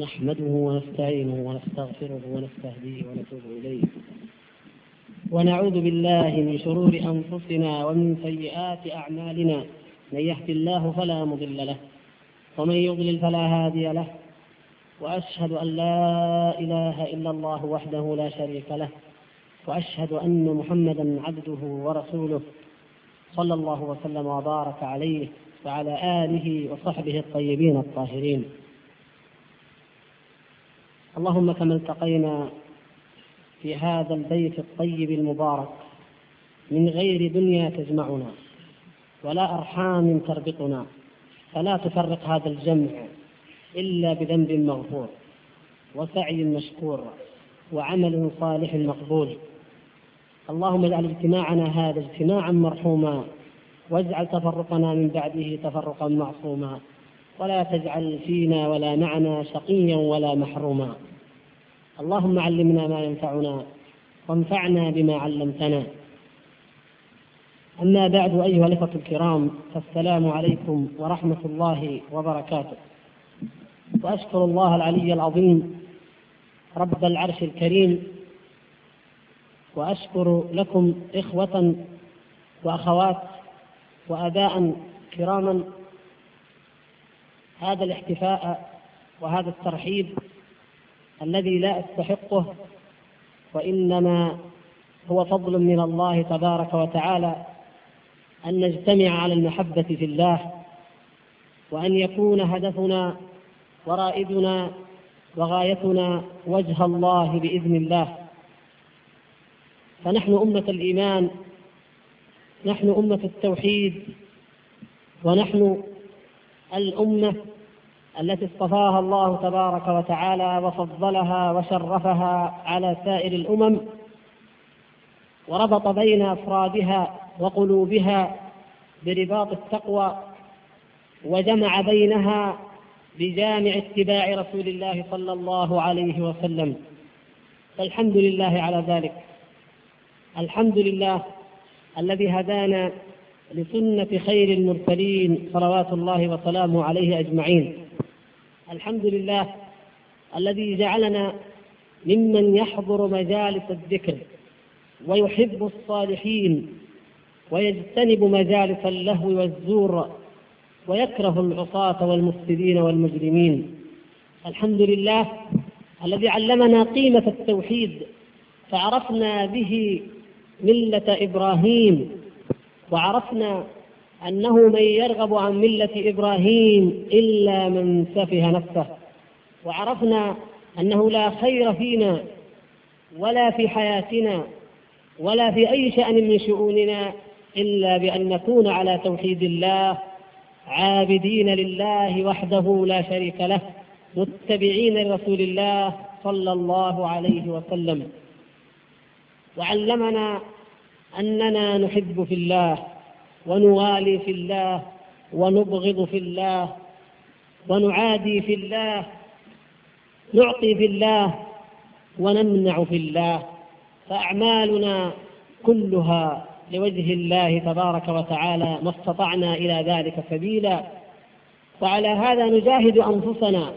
نحمده ونستعينه ونستغفره ونستهديه ونتوب إليه. ونعوذ بالله من شرور أنفسنا ومن سيئات أعمالنا. من يهد الله فلا مضل له ومن يضلل فلا هادي له. وأشهد أن لا إله إلا الله وحده لا شريك له. وأشهد أن محمدا عبده ورسوله صلى الله وسلم وبارك عليه وعلى آله وصحبه الطيبين الطاهرين. اللهم كما التقينا في هذا البيت الطيب المبارك من غير دنيا تجمعنا ولا أرحام تربطنا فلا تفرق هذا الجمع إلا بذنب مغفور وسعي مشكور وعمل صالح مقبول. اللهم اجعل اجتماعنا هذا اجتماعا مرحوما واجعل تفرقنا من بعده تفرقا معصوما. ولا تجعل فينا ولا معنا شقيا ولا محروما. اللهم علمنا ما ينفعنا وانفعنا بما علمتنا. أما بعد أيها الأخوة الكرام فالسلام عليكم ورحمة الله وبركاته. وأشكر الله العلي العظيم رب العرش الكريم وأشكر لكم إخوة وأخوات وأباء كراما هذا الاحتفاء وهذا الترحيب الذي لا أستحقه وإنما هو فضل من الله تبارك وتعالى أن نجتمع على المحبة في الله وأن يكون هدفنا ورائدنا وغايتنا وجه الله بإذن الله. فنحن أمة الإيمان نحن أمة التوحيد ونحن الأمة التي اصطفاها الله تبارك وتعالى وفضلها وشرفها على سائر الأمم وربط بين أفرادها وقلوبها برباط التقوى وجمع بينها بجامع اتباع رسول الله صلى الله عليه وسلم. فالحمد لله على ذلك. الحمد لله الذي هدانا لسنة خير المرسلين صلوات الله وسلامه عليه أجمعين. الحمد لله الذي جعلنا ممن يحضر مجالس الذكر ويحب الصالحين ويجتنب مجالس اللهو والزور ويكره العصاة والمفسدين والمجرمين. الحمد لله الذي علمنا قيمة التوحيد فعرفنا به ملة إبراهيم وعرفنا أنه من يرغب عن ملة إبراهيم إلا من سفه نفسه. وعرفنا أنه لا خير فينا ولا في حياتنا ولا في أي شأن من شؤوننا إلا بأن نكون على توحيد الله عابدين لله وحده لا شريك له متبعين لرسول الله صلى الله عليه وسلم. وعلمنا أننا نحب في الله. ونوالي في الله ونبغض في الله ونعادي في الله نعطي في الله ونمنع في الله. فأعمالنا كلها لوجه الله تبارك وتعالى ما استطعنا إلى ذلك سبيلا. وعلى هذا نجاهد أنفسنا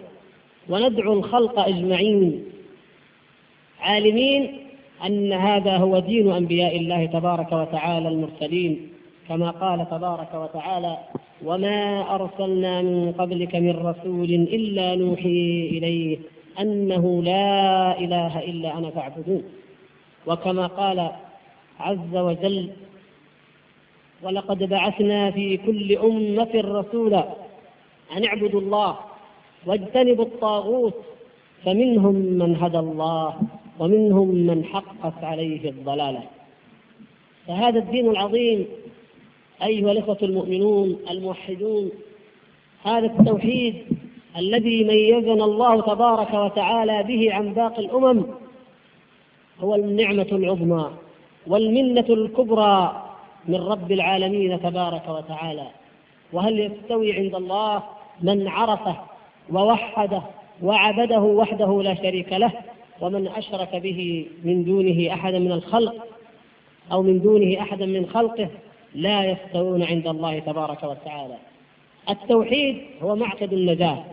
وندعو الخلق أجمعين. عالمين أن هذا هو دين أنبياء الله تبارك وتعالى المرسلين. كما قال تبارك وتعالى وما أرسلنا من قبلك من رسول إلا نوحي إليه أنه لا إله إلا أنا فاعبدون. وكما قال عز وجل ولقد بعثنا في كل أمة رسولا أن اعبدوا الله واجتنبوا الطاغوت فمنهم من هدى الله ومنهم من حقت عليه الضلاله. فهذا الدين العظيم أيها الإخوة المؤمنون الموحدون هذا التوحيد الذي ميزنا الله تبارك وتعالى به عن باقي الأمم هو النعمة العظمى والمنة الكبرى من رب العالمين تبارك وتعالى. وهل يستوي عند الله من عرفه ووحده وعبده وحده لا شريك له ومن أشرك به من دونه أحدا من الخلق أو من دونه أحدا من خلقه؟ لا يستوون عند الله تبارك وتعالى. التوحيد هو معقد النجاة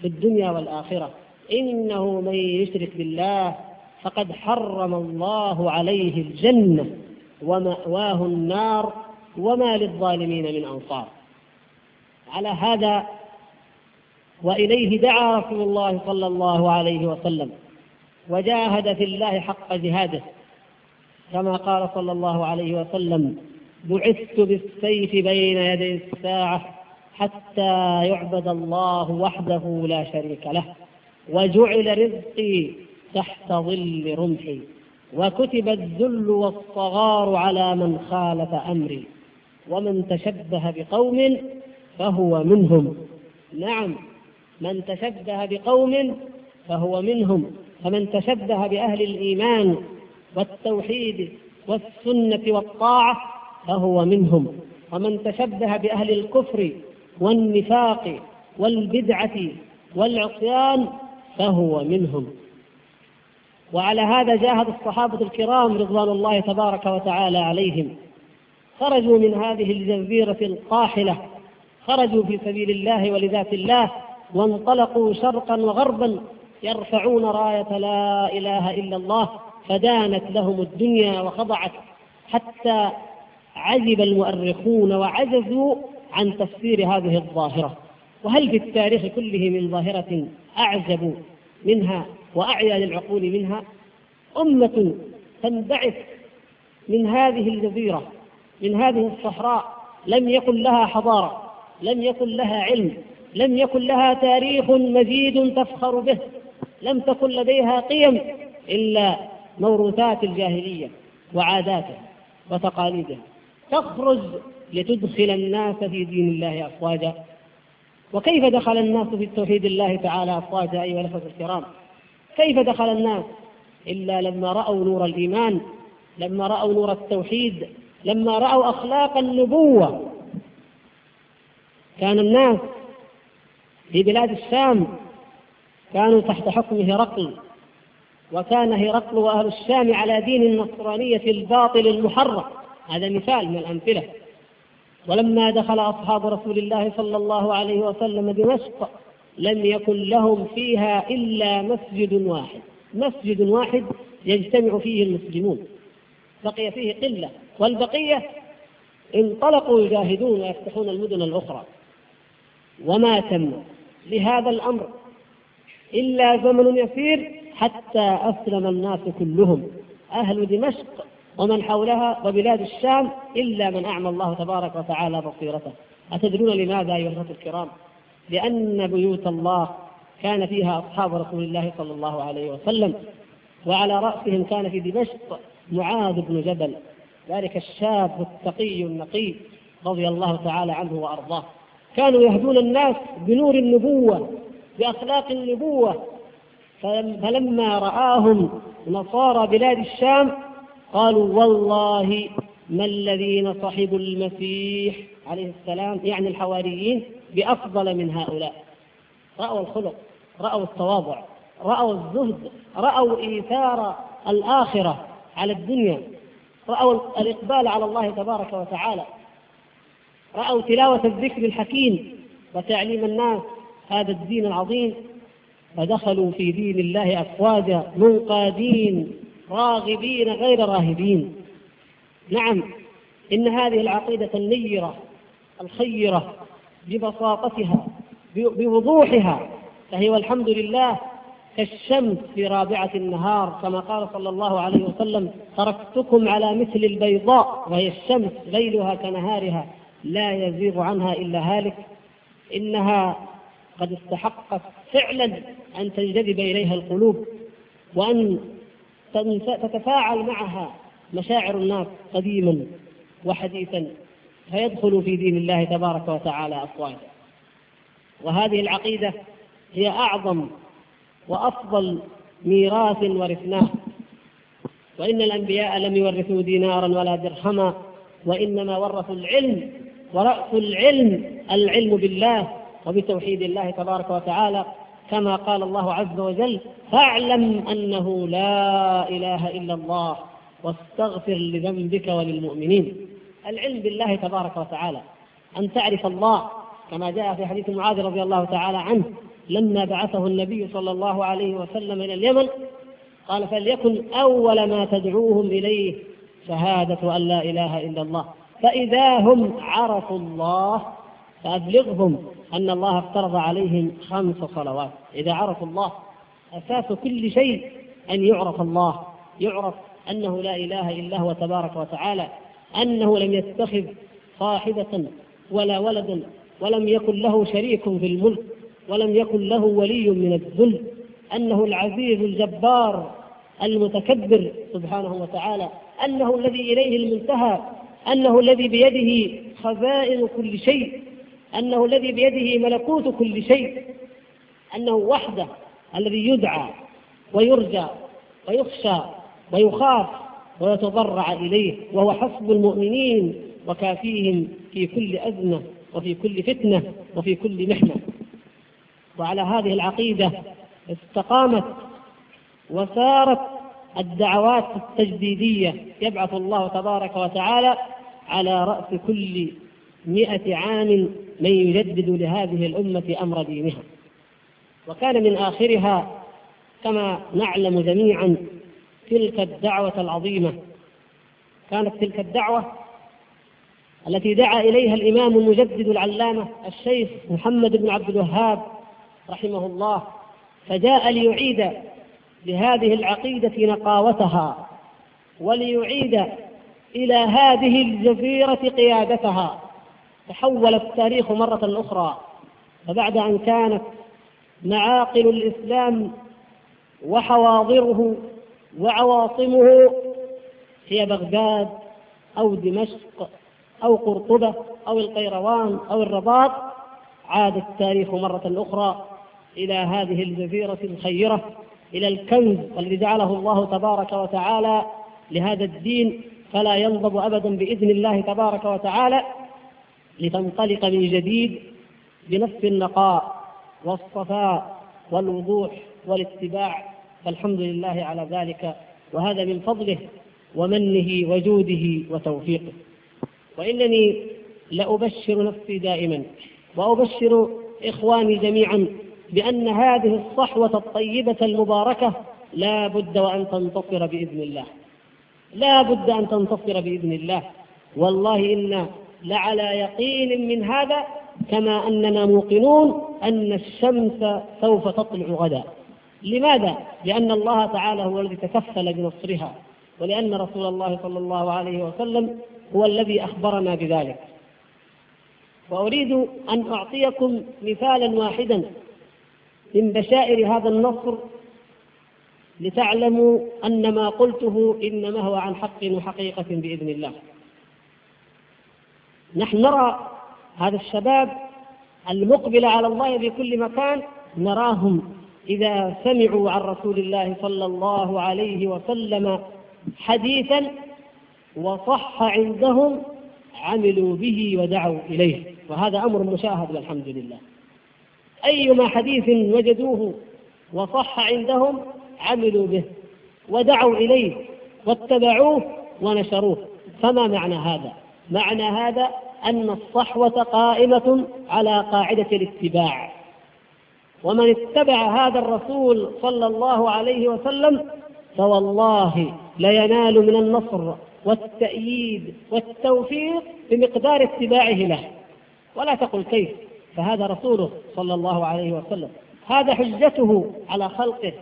في الدنيا والآخرة. إنه من يشرك بالله فقد حرم الله عليه الجنة ومأواه النار وما للظالمين من أنصار. على هذا وإليه دعا رسول الله صلى الله عليه وسلم وجاهد في الله حق جهاده. كما قال صلى الله عليه وسلم بعثت بالسيف بين يدي الساعة حتى يعبد الله وحده لا شريك له وجعل رزقي تحت ظل رمحي وكتب الذل والصغار على من خالف أمري ومن تشبه بقوم فهو منهم. نعم من تشبه بقوم فهو منهم فمن تشبه بأهل الإيمان والتوحيد والسنة والطاعة فهو منهم. ومن تشبه بأهل الكفر والنفاق والبدعة والعصيان فهو منهم. وعلى هذا جاهد الصحابة الكرام رضوان الله تبارك وتعالى عليهم. خرجوا من هذه الجزيرة القاحلة. خرجوا في سبيل الله ولذات الله وانطلقوا شرقا وغربا يرفعون راية لا إله إلا الله فدانت لهم الدنيا وخضعت حتى عجب المؤرخون وعجزوا عن تفسير هذه الظاهرة. وهل في التاريخ كله من ظاهرة أعجب منها وأعيا للعقول منها؟ أمة تنبعث من هذه الجزيرة من هذه الصحراء لم يكن لها حضارة لم يكن لها علم لم يكن لها تاريخ مجيد تفخر به لم تكن لديها قيم إلا موروثات الجاهلية وعاداتها وتقاليدها. تخرج لتدخل الناس في دين الله أفواجا؟ وكيف دخل الناس في توحيد الله تعالى أفواجا أيها الأخوة الكرام؟ كيف دخل الناس إلا لما رأوا نور الإيمان لما رأوا نور التوحيد لما رأوا أخلاق النبوة؟ كان الناس في بلاد الشام كانوا تحت حكم هرقل وكان هرقل وأهل الشام على دين النصرانية الباطل المحرف هذا مثال من الأمثلة. ولما دخل أصحاب رسول الله صلى الله عليه وسلم دمشق لم يكن لهم فيها إلا مسجد واحد. مسجد واحد يجتمع فيه المسلمون. بقي فيه قلة. والبقية انطلقوا يجاهدون ويفتحون المدن الأخرى. وما تم لهذا الأمر إلا زمن يسير حتى أسلم الناس كلهم. أهل دمشق ومن حولها وبلاد الشام إلا من أعمى الله تبارك وتعالى بصيرته. أتدرون لماذا أيها الكرام؟ لأن بيوت الله كان فيها أصحاب رسول الله صلى الله عليه وسلم وعلى رأسهم كان في دمشق معاذ بن جبل ذلك الشاب التقي النقي رضي الله تعالى عنه وأرضاه. كانوا يهدون الناس بنور النبوة بأخلاق النبوة. فلما رآهم نصارى بلاد الشام قالوا والله ما الذين صحبوا المسيح عليه السلام يعني الحواريين بأفضل من هؤلاء. رأوا الخلق رأوا التواضع رأوا الزهد رأوا إيثار الآخرة على الدنيا رأوا الإقبال على الله تبارك وتعالى رأوا تلاوة الذكر الحكيم وتعليم الناس هذا الدين العظيم فدخلوا في دين الله أفواجا منقادين. راغبين غير راهبين. نعم إن هذه العقيدة النيرة الخيرة ببساطتها بوضوحها فهي والحمد لله كالشمس في رابعة النهار كما قال صلى الله عليه وسلم تركتكم على مثل البيضاء وهي الشمس ليلها كنهارها لا يزيغ عنها إلا هالك. إنها قد استحقت فعلا أن تنجذب إليها القلوب وأن تتفاعل معها مشاعر الناس قديما وحديثا فيدخل في دين الله تبارك وتعالى أفواجا. وهذه العقيدة هي أعظم وأفضل ميراث ورثناه. وإن الأنبياء لم يورثوا دينارا ولا درهما وإنما ورثوا العلم ورأس العلم العلم بالله وبتوحيد الله تبارك وتعالى. كما قال الله عز وجل فاعلم أنه لا إله إلا الله واستغفر لذنبك وللمؤمنين. العلم بالله تبارك وتعالى أن تعرف الله كما جاء في حديث معاذ رضي الله تعالى عنه لما بعثه النبي صلى الله عليه وسلم إلى اليمن قال فليكن أول ما تدعوهم إليه شهادة أن لا إله إلا الله. فإذا هم عرفوا الله فأبلغهم. أن الله افترض عليهم خمس صلوات. إذا عرفوا الله أساس كل شيء أن يعرف الله يعرف أنه لا إله إلا هو تبارك وتعالى أنه لم يتخذ صاحبة ولا ولدا ولم يكن له شريك في الملك ولم يكن له ولي من الذل أنه العزيز الجبار المتكبر سبحانه وتعالى أنه الذي إليه المنتهى أنه الذي بيده خزائن كل شيء. أنه الذي بيده ملكوت كل شيء أنه وحده الذي يدعى ويرجى ويخشى ويخاف ويتضرع إليه وهو حسب المؤمنين وكافيهم في كل أزمة وفي كل فتنة وفي كل محنة. وعلى هذه العقيدة استقامت وسارت الدعوات التجديدية يبعث الله تبارك وتعالى على رأس كل مئة عام من يجدد لهذه الأمة أمر دينها. وكان من آخرها كما نعلم جميعا تلك الدعوة العظيمة. كانت تلك الدعوة التي دعا إليها الإمام المجدد العلامة الشيخ محمد بن عبد الوهاب رحمه الله فجاء ليعيد لهذه العقيدة نقاوتها وليعيد إلى هذه الجزيرة قيادتها. تحول التاريخ مرة أخرى فبعد أن كانت معاقل الإسلام وحواضره وعواصمه هي بغداد أو دمشق أو قرطبة أو القيروان أو الرباط عاد التاريخ مرة أخرى إلى هذه الجزيرة الخيرة إلى الكنز الذي جعله الله تبارك وتعالى لهذا الدين فلا ينضب أبدا بإذن الله تبارك وتعالى. لتنطلق من جديد بنفس النقاء والصفاء والوضوح والاتباع فالحمد لله على ذلك وهذا من فضله ومنه وجوده وتوفيقه. وإنني لأبشر نفسي دائما وأبشر إخواني جميعا بأن هذه الصحوة الطيبة المباركة لا بد وأن تنتصر بإذن الله. لا بد أن تنتصر بإذن الله. والله إنا لعلى يقين من هذا كما أننا موقنون أن الشمس سوف تطلع غدا. لماذا؟ لأن الله تعالى هو الذي تكفل بنصرها ولأن رسول الله صلى الله عليه وسلم هو الذي أخبرنا بذلك. وأريد أن أعطيكم مثالا واحدا من بشائر هذا النصر لتعلموا أن ما قلته إنما هو عن حق وحقيقة بإذن الله. نحن نرى هذا الشباب المقبل على الله في كل مكان نراهم إذا سمعوا عن رسول الله صلى الله عليه وسلم حديثا وصح عندهم عملوا به ودعوا إليه وهذا أمر مشاهد والحمد لله أيما حديث وجدوه وصح عندهم عملوا به ودعوا إليه واتبعوه ونشروه فما معنى هذا؟ معنى هذا أن الصحوة قائمة على قاعدة الاتباع. ومن اتبع هذا الرسول صلى الله عليه وسلم فوالله لينال من النصر والتأييد والتوفيق بمقدار اتباعه له. ولا تقل كيف فهذا رسوله صلى الله عليه وسلم. هذا حجته على خلقه.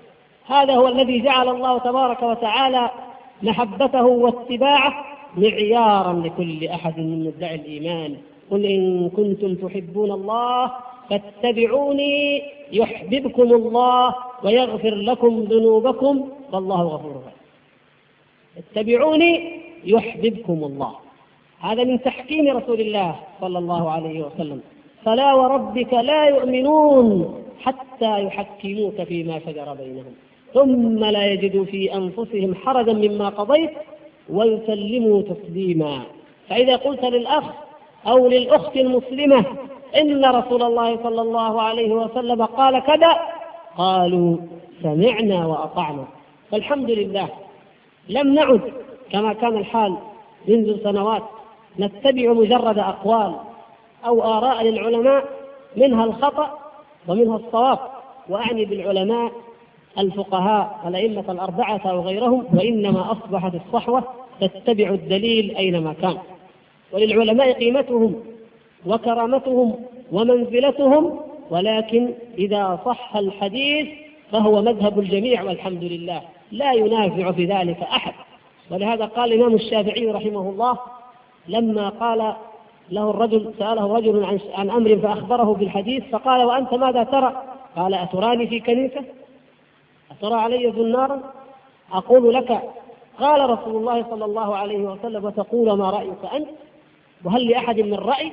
هذا هو الذي جعل الله تبارك وتعالى محبته واتباعه معيارا لكل أحد من مدعي الإيمان. قل إن كنتم تحبون الله فاتبعوني يحببكم الله ويغفر لكم ذنوبكم والله غفور رحيم. اتبعوني يحببكم الله. هذا من تحكيم رسول الله صلى الله عليه وسلم. فلا وربك لا يؤمنون حتى يحكموك فيما شجر بينهم. ثم لا يجدوا في أنفسهم حرجا مما قضيت ويسلموا تسليما. فإذا قلت للأخ أو للأخت المسلمة إن رسول الله صلى الله عليه وسلم قال كذا قالوا سمعنا وأطعنا. فالحمد لله لم نعد كما كان الحال منذ سنوات نتبع مجرد أقوال أو آراء للعلماء منها الخطأ ومنها الصواب وأعني بالعلماء الفقهاء الأئمة الأربعة أو غيرهم وإنما أصبحت الصحوة تتبع الدليل أينما كان وللعلماء قيمتهم وكرامتهم ومنزلتهم ولكن إذا صح الحديث فهو مذهب الجميع والحمد لله لا ينافع في ذلك أحد ولهذا قال الإمام الشافعي رحمه الله لما قال له الرجل سأله رجل عن, عن أمر فأخبره بالحديث فقال وأنت ماذا ترى؟ قال أتراني في كنيسة؟ أترى علي زنارا؟ أقول لك قال رسول الله صلى الله عليه وسلم وتقول ما رأيك أنت؟ وهل لأحد من رأي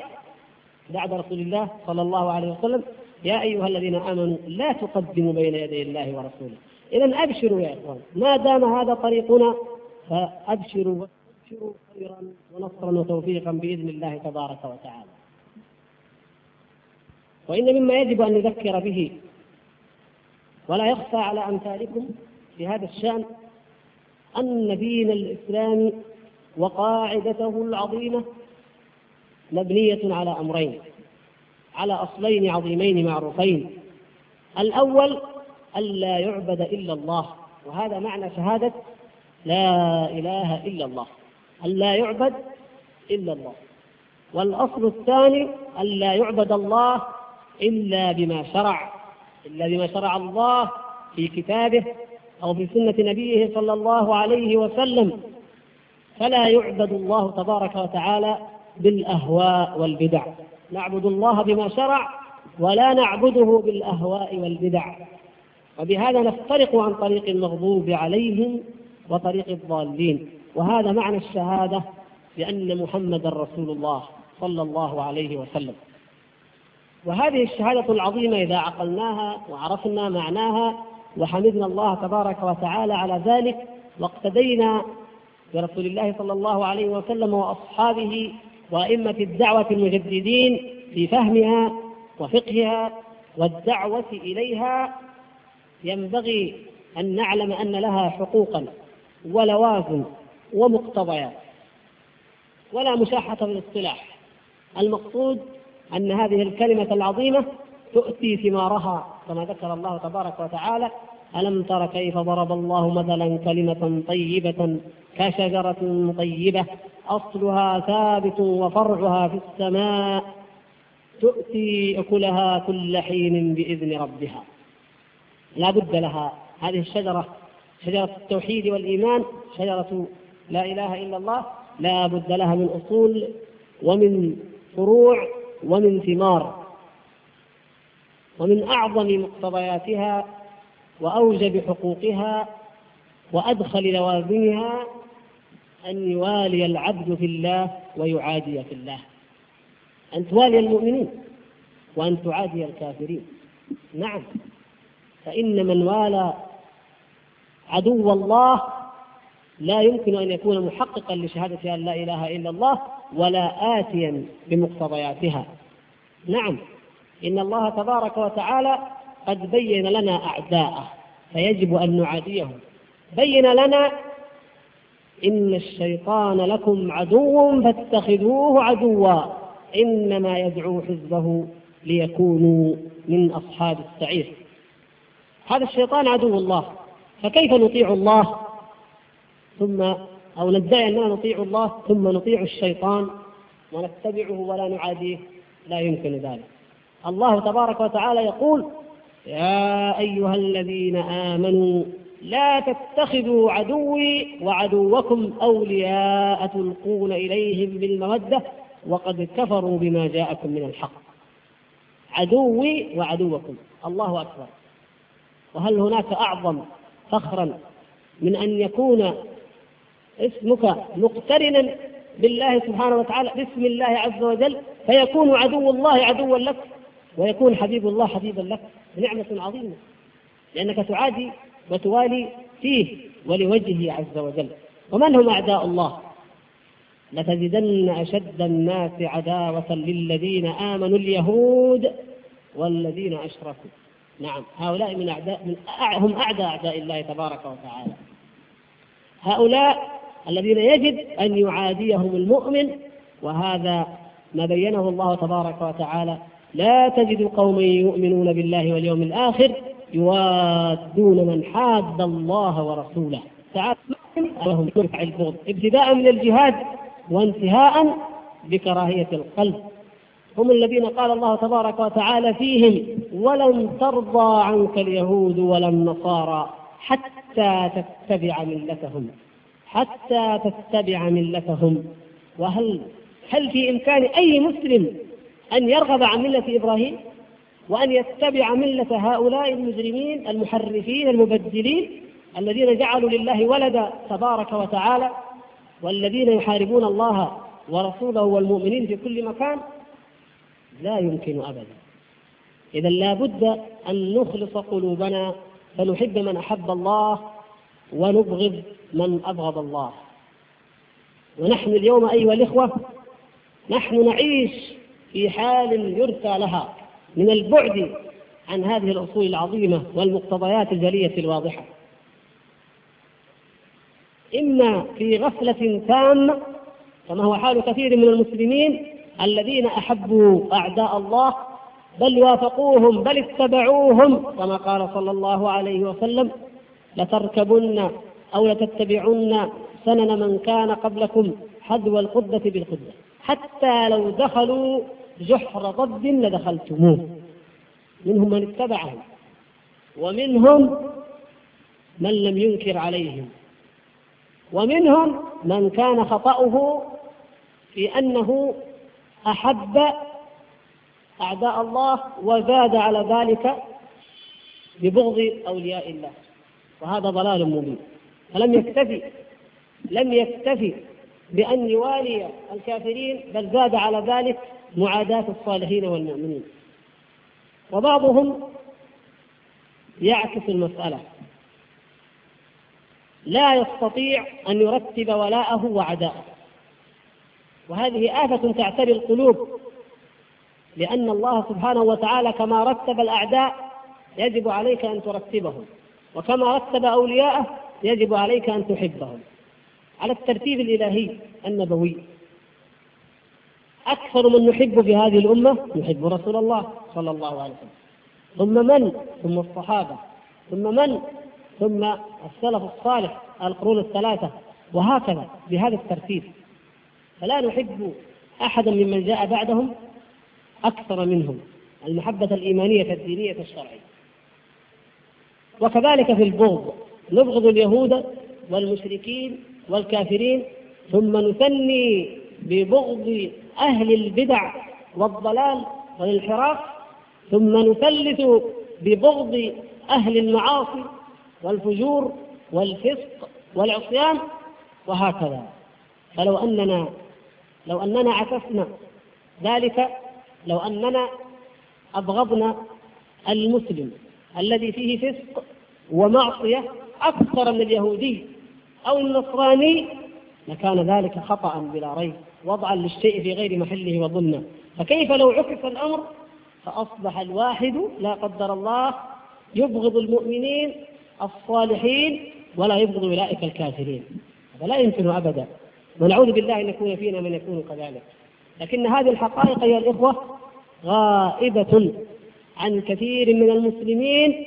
بعد رسول الله صلى الله عليه وسلم يا أيها الذين آمنوا لا تقدموا بين يدي الله ورسوله إذا أبشروا يا إخوان ما دام هذا طريقنا فأبشروا وأبشروا خيرا ونصرا وتوفيقا بإذن الله تبارك وتعالى وإن مما يجب أن نذكر به ولا يخفى على أمثالكم في هذا الشأن أن دين الإسلام وقاعدته العظيمة مبنية على أمرين على أصلين عظيمين معروفين. الأول ألا يعبد إلا الله وهذا معنى شهادة لا إله إلا الله ألا يعبد إلا الله. والأصل الثاني ألا يعبد الله إلا بما شرع. إلا بما شرع الله في كتابه أو في سنة نبيه صلى الله عليه وسلم فلا يعبد الله تبارك وتعالى بالأهواء والبدع. نعبد الله بما شرع ولا نعبده بالأهواء والبدع. وبهذا نفترق عن طريق المغضوب عليهم وطريق الضالين. وهذا معنى الشهادة بأن محمدا رسول الله صلى الله عليه وسلم. وهذه الشهادة العظيمة إذا عقلناها وعرفنا معناها وحمدنا الله تبارك وتعالى على ذلك واقتدينا برسول الله صلى الله عليه وسلم وأصحابه وأئمة الدعوة المجددين في فهمها وفقهها والدعوة إليها ينبغي أن نعلم أن لها حقوقا ولوازم ومقتضيات. ولا مشاحة في الاصطلاح. المقصود أن هذه الكلمة العظيمة تؤتي ثمارها كما ذكر الله تبارك وتعالى ألم تر كيف ضرب الله مثلا كلمة طيبة كشجرة طيبة؟ أصلها ثابت وفرعها في السماء تؤتي أكلها كل حين بإذن ربها. لا بد لها. هذه الشجرة شجرة التوحيد والإيمان شجرة لا إله إلا الله لا بد لها من أصول ومن فروع ومن ثمار ومن أعظم مقتضياتها وأوجب حقوقها وأدخل لوازمها أن يوالي العبد في الله ويعادي في الله. أن توالي المؤمنين وأن تعادي الكافرين. نعم. فإن من والى عدو الله لا يمكن أن يكون محققا لشهادة أن لا إله إلا الله ولا آتيا بمقتضياتها. نعم إن الله تبارك وتعالى قد بين لنا أعداءه فيجب أن نعاديهم. بين لنا إن الشيطان لكم عدو فاتخذوه عدوا إنما يدعو حزبه ليكونوا من أصحاب السعير. هذا الشيطان عدو الله فكيف نطيع الله؟ ثم أو ندعي أننا نطيع الله ثم نطيع الشيطان ونتبعه ولا نعاديه. لا يمكن ذلك. الله تبارك وتعالى يقول يا أيها الذين آمنوا لا تتخذوا عدوي وعدوكم أولياء تلقون إليهم بالمودة وقد كفروا بما جاءكم من الحق. عدوي وعدوكم. الله أكبر. وهل هناك أعظم فخرا من أن يكون اسمك مقترنا بالله سبحانه وتعالى باسم الله عز وجل فيكون عدو الله عدوا لك ويكون حبيب الله حبيبا لك. نعمة عظيمة لأنك تعادي وتوالي فيه ولوجهه عز وجل. ومن هم أعداء الله؟ لتجدن أشد الناس عداوة للذين آمنوا اليهود والذين أشركوا. نعم هؤلاء من أعداء من هم أعداء أعداء الله تبارك وتعالى. هؤلاء الذين يجب أن يعاديهم المؤمن وهذا ما بينه الله تبارك وتعالى. لا تجد قوما يؤمنون بالله واليوم الآخر يوادون من حاد الله ورسوله. تعالى لهم يرفع البغض. ابتداء من الجهاد وانتهاء بكراهية القلب. هم الذين قال الله تبارك وتعالى فيهم ولن ترضى عنك اليهود ولا النصارى حتى تتبع ملتهم. حتى تتبع ملتهم. وهل هل في إمكان أي مسلم أن يرغب عن ملة إبراهيم وأن يتبع ملة هؤلاء المجرمين المحرفين المبدلين الذين جعلوا لله ولدا تبارك وتعالى والذين يحاربون الله ورسوله والمؤمنين في كل مكان؟ لا يمكن أبدا. إذا لا بد أن نخلص قلوبنا فنحب من أحب الله ونبغض من أبغض الله. ونحن اليوم أيها الإخوة نحن نعيش في حال يرثى لها من البعد عن هذه الأصول العظيمة والمقتضيات الجلية الواضحة. إما في غفلة تامة كما هو حال كثير من المسلمين الذين أحبوا أعداء الله بل وافقوهم بل اتبعوهم كما قال صلى الله عليه وسلم لتركبن أو لتتبعن سنن من كان قبلكم حذو القدة بالقدة حتى لو دخلوا جحر ضب لدخلتموه. منهم من اتبعهم. ومنهم من لم ينكر عليهم. ومنهم من كان خطأه في أنه أحب أعداء الله وزاد على ذلك ببغض أولياء الله. وهذا ضلال مبين. فلم يكتفي لم يكتفي بأن يوالي الكافرين بل زاد على ذلك معاداة الصالحين والمؤمنين. وبعضهم يعكس المسألة. لا يستطيع أن يرتب ولاءه وعداءه. وهذه آفة تعتري القلوب لأن الله سبحانه وتعالى كما رتب الأعداء يجب عليك أن ترتبهم. وكما رتب أولياءه يجب عليك أن تحبهم. على الترتيب الإلهي النبوي. أكثر من نحب في هذه الأمة نحب رسول الله صلى الله عليه وسلم. ثم من؟ ثم الصحابة. ثم من؟ ثم السلف الصالح القرون الثلاثة. وهكذا بهذا الترتيب. فلا نحب أحدا ممن جاء بعدهم أكثر منهم. المحبة الإيمانية الدينية الشرعية. وكذلك في البغض نبغض اليهود والمشركين والكافرين ثم نثني ببغض أهل البدع والضلال والانحراف ثم نثلث ببغض أهل المعاصي والفجور والفسق والعصيان وهكذا. فلو أننا لو أننا عكسنا ذلك لو أننا أبغضنا المسلم. الذي فيه فسق ومعصية أكثر من اليهودي أو النصراني لكان ذلك خطأ بلا ريب وضعا للشيء في غير محله وظلمه فكيف لو عكس الأمر؟ فأصبح الواحد لا قدر الله يبغض المؤمنين الصالحين ولا يبغض أولئك الكافرين. هذا لا يمكن أبدا. ونعوذ بالله أن يكون فينا من يكون كذلك. لكن هذه الحقائق أيها الإخوة غائبة. عن كثير من المسلمين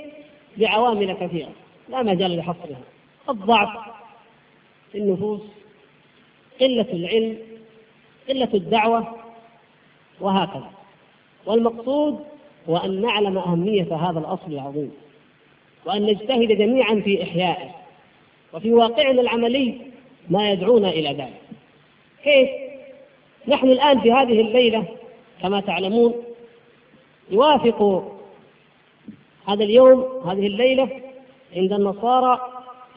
بعوامل كثيرة لا مجال لحصرها. الضعف في النفوس قلة العلم قلة الدعوة وهكذا. والمقصود هو أن نعلم أهمية هذا الأصل العظيم وأن نجتهد جميعا في إحيائه وفي واقعنا العملي ما يدعونا إلى ذلك. كيف؟ نحن الآن في هذه الليلة كما تعلمون يوافق هذا اليوم هذه الليلة عند النصارى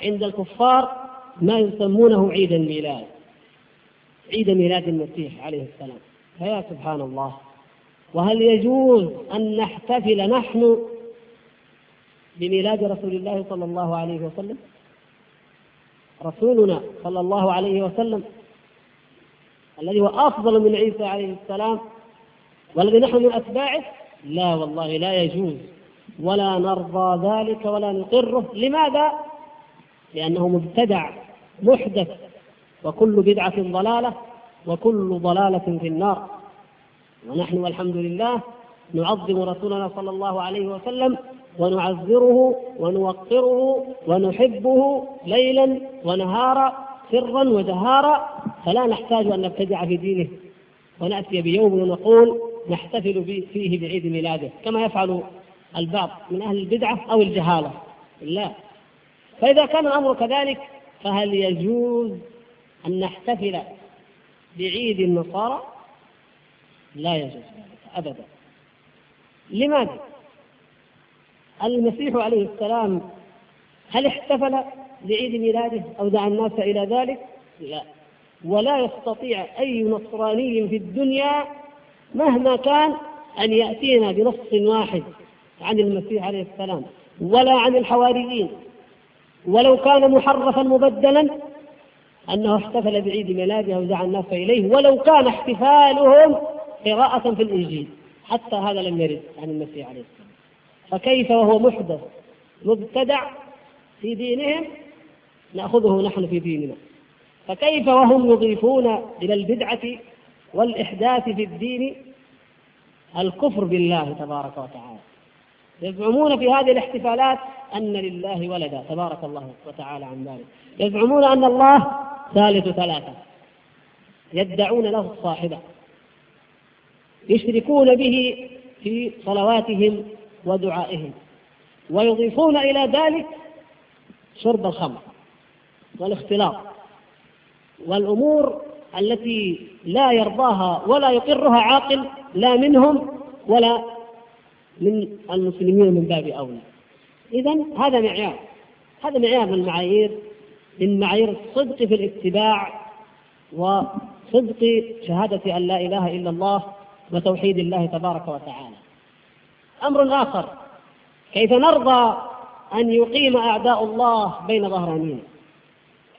عند الكفار ما يسمونه عيد الميلاد. عيد ميلاد المسيح عليه السلام. فيا سبحان الله وهل يجوز أن نحتفل نحن بميلاد رسول الله صلى الله عليه وسلم؟ رسولنا صلى الله عليه وسلم الذي هو أفضل من عيسى عليه السلام والذي نحن من أتباعه لا والله لا يجوز ولا نرضى ذلك ولا نقره. لماذا؟ لأنه مبتدع محدث وكل بدعة ضلالة وكل ضلالة في ونحن والحمد لله نعظم رسولنا صلى الله عليه وسلم ونعذره ونوقره ونحبه ليلا ونهارا سرا وجهارا. فلا نحتاج أن نبتدع في دينه. ونأتي بيوم ونقول نحتفل فيه بعيد ميلاده كما يفعل البعض من أهل البدعة أو الجهالة. لا. فإذا كان الأمر كذلك فهل يجوز أن نحتفل بعيد النصارى؟ لا يجوز ذلك أبدا. لماذا؟ المسيح عليه السلام هل احتفل بعيد ميلاده أو دعا الناس إلى ذلك؟ لا. ولا يستطيع أي نصراني في الدنيا مهما كان أن يأتينا بنص واحد عن المسيح عليه السلام ولا عن الحواريين. ولو كان محرفا مبدلا أنه احتفل بعيد ميلاده أو دعا الناس إليه ولو كان احتفالهم قراءة في الإنجيل حتى هذا لم يرد عن المسيح عليه السلام. فكيف وهو محدث مبتدع في دينهم؟ نأخذه نحن في ديننا. فكيف وهم يضيفون إلى البدعة والإحداث في الدين الكفر بالله تبارك وتعالى. يزعمون في هذه الاحتفالات أن لله ولدا تبارك الله وتعالى عن ذلك. يزعمون أن الله ثالث ثلاثة. يدعون له الصاحبة. يشركون به في صلواتهم ودعائهم. ويضيفون إلى ذلك شرب الخمر والاختلاط. والأمور التي لا يرضاها ولا يقرها عاقل لا منهم ولا من المسلمين من باب أولى. إذا هذا معيار. هذا معيار من المعايير من معايير الصدق في الاتباع وصدق شهادة أن لا إله إلا الله وتوحيد الله تبارك وتعالى. أمر آخر كيف نرضى أن يقيم أعداء الله بين ظهرانينا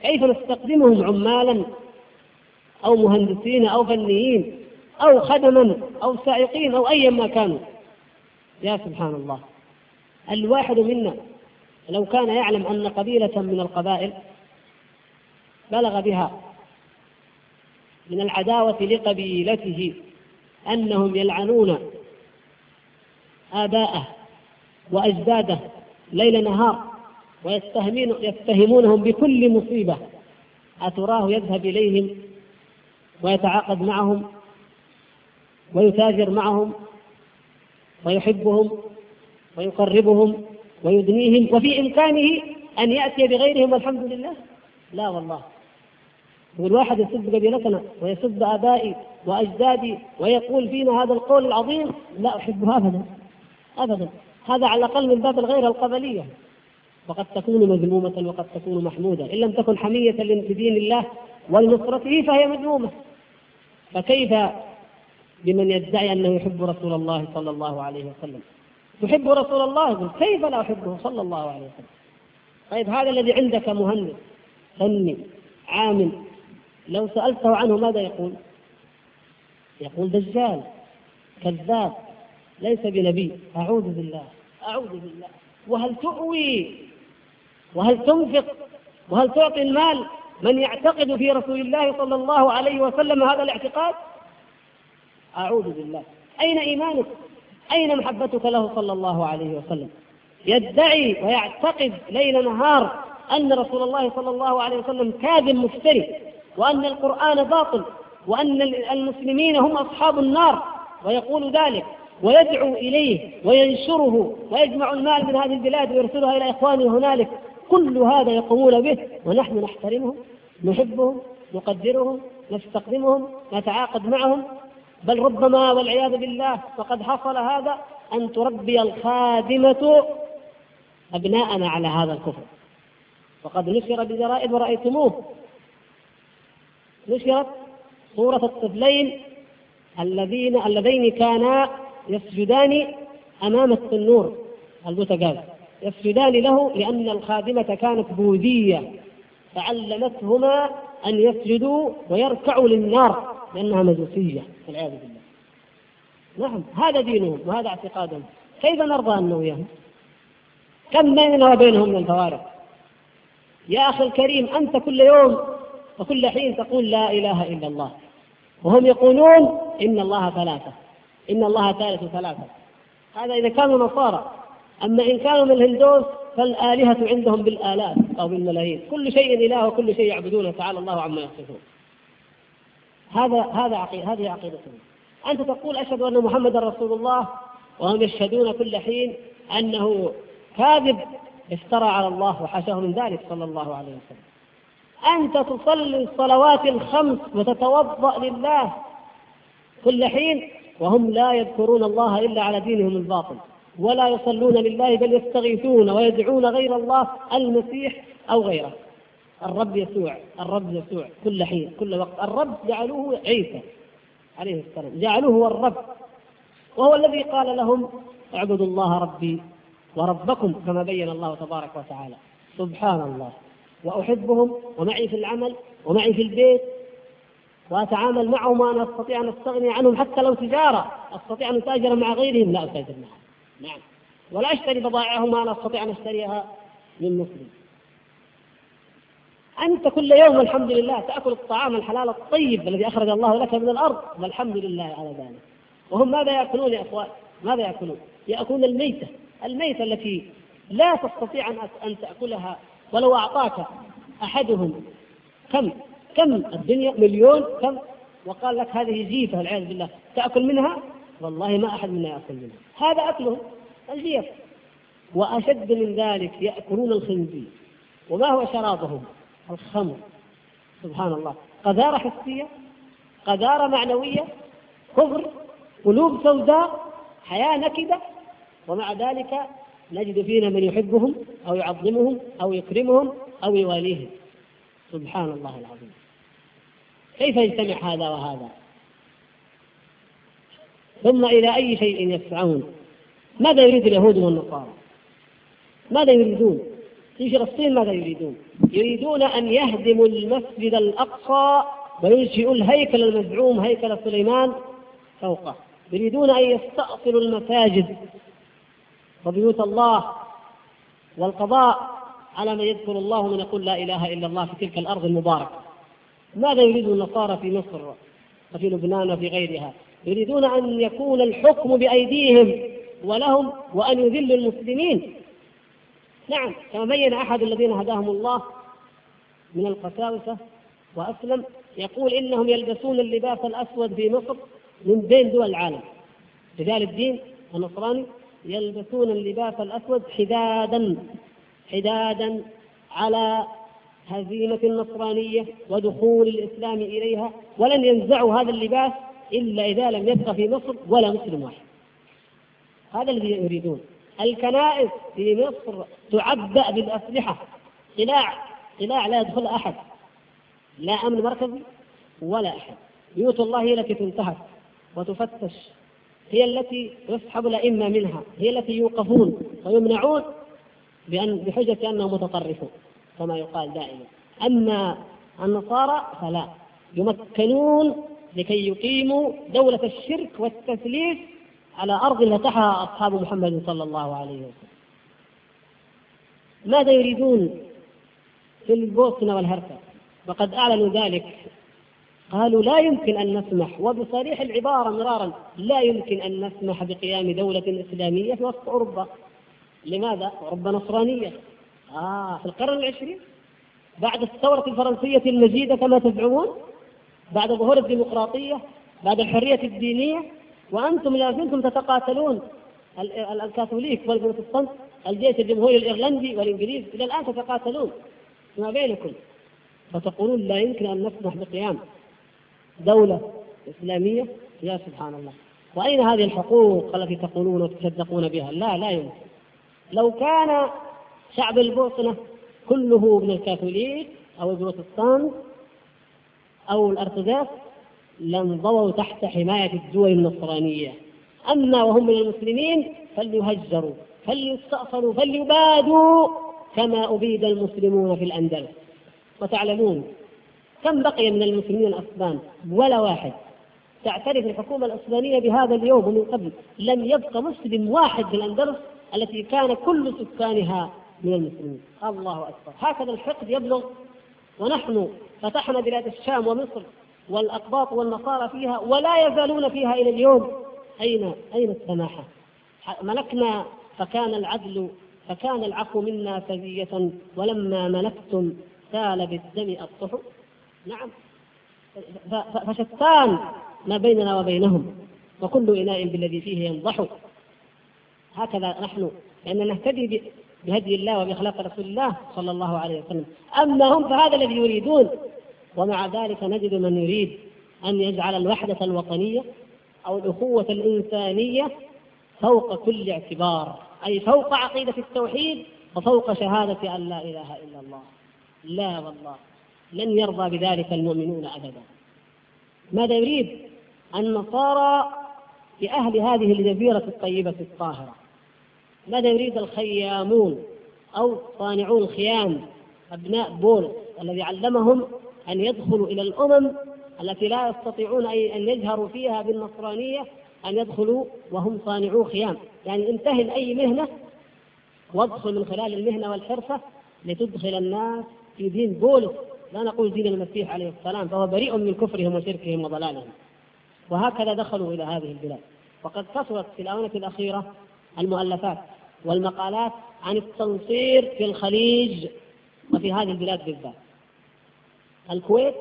كيف نستخدمهم عمالا؟ أو مهندسين أو فنيين أو خدما أو سائقين أو أيا ما كانوا. يا سبحان الله. الواحد منا لو كان يعلم أن قبيلة من القبائل بلغ بها من العداوة لقبيلته أنهم يلعنون آباءه وأجداده ليل نهار ويتهمون يتهمونهم بكل مصيبة. أتراه يذهب إليهم ويتعاقد معهم ويتاجر معهم ويحبهم ويقربهم ويدنيهم وفي إمكانه أن يأتي بغيرهم والحمد لله. لا والله. يقول واحد يسب قبيلتنا ويسب آبائي وأجدادي ويقول فينا هذا القول العظيم لا أحبه أبدا أبدا. هذا على الأقل من باب الغيرة القبلية وقد تكون مذمومة وقد تكون محمودة. إن لم تكن حمية لدين الله ولنصرته فهي مذمومة. فكيف بمن يدعي أنه يحب رسول الله صلى الله عليه وسلم؟ تحب رسول الله؟ كيف لا أحبه صلى الله عليه وسلم؟ طيب هذا الذي عندك مهندس فني عامل لو سألته عنه ماذا يقول؟ يقول دجال كذاب ليس بنبي. أعوذ بالله أعوذ بالله. وهل تؤوي؟ وهل تنفق؟ وهل تعطي المال؟ من يعتقد في رسول الله صلى الله عليه وسلم هذا الاعتقاد؟ أعوذ بالله. أين إيمانك؟ أين محبتك له صلى الله عليه وسلم؟ يدعي ويعتقد ليل نهار أن رسول الله صلى الله عليه وسلم كاذب مفتري وأن القرآن باطل وأن المسلمين هم أصحاب النار ويقول ذلك ويدعو إليه وينشره ويجمع المال من هذه البلاد ويرسلها إلى إخوانه هنالك. كل هذا يقومون به ونحن نحترمهم نحبهم نقدرهم نستخدمهم نتعاقد معهم. بل ربما والعياذ بالله وقد حصل هذا أن تربي الخادمة أبناءنا على هذا الكفر. وقد نشر بجرائد ورأيتموه. نشرت صورة الطفلين الذين اللذين كانا يسجدان أمام التنور البوتقاز يسجدان له لأن الخادمة كانت بوذية. فعلمتهما أن يسجدوا ويركعوا للنار لأنها مجوسية والعياذ بالله. نعم هذا دينهم وهذا اعتقادهم. كيف نرضى أن وياهم كم بيننا وبينهم من الفوارق؟ يا أخي الكريم أنت كل يوم وكل حين تقول لا إله إلا الله. وهم يقولون إن الله ثلاثة إن الله ثالث ثلاثة. هذا إذا كانوا نصارى. أما إن كانوا من الهندوس فالآلهة عندهم بالآلاف أو بالملايين. كل شيء إله وكل شيء يعبدونه تعالى الله عما يصفون. هذا هذا عقيدة هذه عقيدتهم. أنت تقول أشهد أن محمدا رسول الله وهم يشهدون كل حين أنه كاذب افترى على الله وحاشاه من ذلك صلى الله عليه وسلم. أنت تصلي الصلوات الخمس وتتوضأ لله كل حين وهم لا يذكرون الله إلا على دينهم الباطل. ولا يصلون لله بل يستغيثون ويدعون غير الله المسيح أو غيره. الرب يسوع الرب يسوع كل حين كل وقت. الرب جعلوه عيسى عليه السلام جعلوه هو الرب. وهو الذي قال لهم اعبدوا الله ربي وربكم كما بين الله تبارك وتعالى. سبحان الله. وأحبهم ومعي في العمل ومعي في البيت وأتعامل معهم وأنا أستطيع أن أستغني عنهم حتى لو تجارة. أستطيع أن أتاجر مع غيرهم؟ لا أتاجر معهم نعم. ولا أشتري بضائعهم وأنا أستطيع أن أشتريها من مسلم. أنت كل يوم الحمد لله تأكل الطعام الحلال الطيب الذي أخرج الله لك من الأرض والحمد لله على ذلك. وهم ماذا يأكلون يا أخوان؟ ماذا يأكلون؟ يأكلون الميتة. الميتة التي لا تستطيع أن تأكلها ولو أعطاك أحدهم. كم؟ كم الدنيا؟ مليون؟ كم؟ وقال لك هذه جيفة والعياذ بالله. تأكل منها؟ والله ما أحد منا يأكل منها. هذا أكلهم الجيف وأشد من ذلك يأكلون الخنزير. وما هو شرابهم؟ الخمر. سبحان الله. قذارة حسية قذارة معنوية كفر قلوب سوداء حياة نكدة. ومع ذلك نجد فينا من يحبهم أو يعظمهم أو يكرمهم أو يواليهم. سبحان الله العظيم. كيف يجتمع هذا وهذا؟ ثم إلى أي شيء يسعون؟ ماذا يريد اليهود والنصارى؟ ماذا يريدون؟ في فلسطين ماذا يريدون؟ يريدون أن يهدموا المسجد الأقصى وينشئوا الهيكل المزعوم هيكل سليمان فوقه. يريدون أن يستأصلوا المساجد وبيوت الله والقضاء على من يذكر الله من يقول لا إله إلا الله في تلك الأرض المباركة. ماذا يريد النصارى في مصر وفي لبنان وفي غيرها؟ يريدون أن يكون الحكم بأيديهم ولهم وأن يذلوا المسلمين. نعم كما بين أحد الذين هداهم الله من القساوسة وأسلم يقول إنهم يلبسون اللباس الأسود في مصر من بين دول العالم. رجال الدين النصراني يلبسون اللباس الأسود حدادا حدادا على هزيمة النصرانية ودخول الإسلام إليها ولن ينزعوا هذا اللباس إلا إذا لم يبقى في مصر ولا مسلم واحد. هذا الذي يريدون. الكنائس في مصر تعبأ بالأسلحة. قلاع قلاع لا يدخل أحد. لا أمن مركزي ولا أحد. بيوت الله هي التي تنتهك وتفتش. هي التي يسحب الأئمة منها. هي التي يوقفون ويمنعون بأن بحجة أنهم متطرفون كما يقال دائما. أما النصارى فلا. يمكنون لكي يقيموا دولة الشرك والتثليث على أرض نتحها أصحاب محمد صلى الله عليه وسلم. ماذا يريدون في البوسنة والهرسك وقد أعلنوا ذلك. قالوا لا يمكن أن نسمح وبصريح العبارة مرارا لا يمكن أن نسمح بقيام دولة إسلامية في وسط أوروبا. لماذا؟ أوروبا نصرانية. آه في القرن العشرين؟ بعد الثورة الفرنسية المجيدة كما تزعمون؟ بعد ظهور الديمقراطية بعد الحرية الدينية وأنتم لا زلتم تتقاتلون. الكاثوليك والبروتستانت الجيش الجمهوري الإيرلندي والإنجليز إلى الآن تتقاتلون. فيما بينكم؟ فتقولون لا يمكن أن نسمح بقيام دولة إسلامية؟ يا سبحان الله. وأين هذه الحقوق التي تقولون وتصدقون بها؟ لا لا يمكن. لو كان شعب البوسنة كله من الكاثوليك أو البروتستانت أو الأرثوذكس لانضووا تحت حماية الدول النصرانية. أما وهم من المسلمين فليهجروا فليستأصلوا فليبادوا كما أبيد المسلمون في الأندلس. وتعلمون كم بقي من المسلمين الأسبان؟ ولا واحد. تعترف الحكومة العثمانية بهذا اليوم ومن قبل لم يبق مسلم واحد في الأندلس التي كان كل سكانها من المسلمين. الله أكبر. هكذا الحقد يبلغ ونحن فتحنا بلاد الشام ومصر والأقباط والنصارى فيها ولا يزالون فيها إلى اليوم. أين أين السماحة؟ ملكنا فكان العدل فكان العفو منا سجية ولما ملكتم سال بالدم الطحو. نعم. فشتان ما بيننا وبينهم وكل إناء بالذي فيه ينضح هكذا نحن لأننا نهتدي بهدي الله وبأخلاق رسول الله صلى الله عليه وسلم. أما هم فهذا الذي يريدون. ومع ذلك نجد من يريد أن يجعل الوحدة الوطنية أو الأخوة الإنسانية فوق كل اعتبار أي فوق عقيدة التوحيد وفوق شهادة أن لا إله إلا الله. لا والله لن يرضى بذلك المؤمنون أبدا. ماذا يريد؟ النصارى بأهل هذه الجزيرة الطيبة الطاهرة. ماذا يريد الخيامون أو صانعو الخيام أبناء بولس الذي علمهم أن يدخلوا إلى الأمم التي لا يستطيعون أن يجهروا فيها بالنصرانية أن يدخلوا وهم صانعو خيام. يعني امتهن أي مهنة وادخل من خلال المهنة والحرفة لتدخل الناس في دين بولس لا نقول دين المسيح عليه السلام فهو بريء من كفرهم وشركهم وضلالهم. وهكذا دخلوا إلى هذه البلاد. وقد كثرت في الآونة الأخيرة المؤلفات والمقالات عن التنصير في الخليج وفي هذه البلاد بالذات. الكويت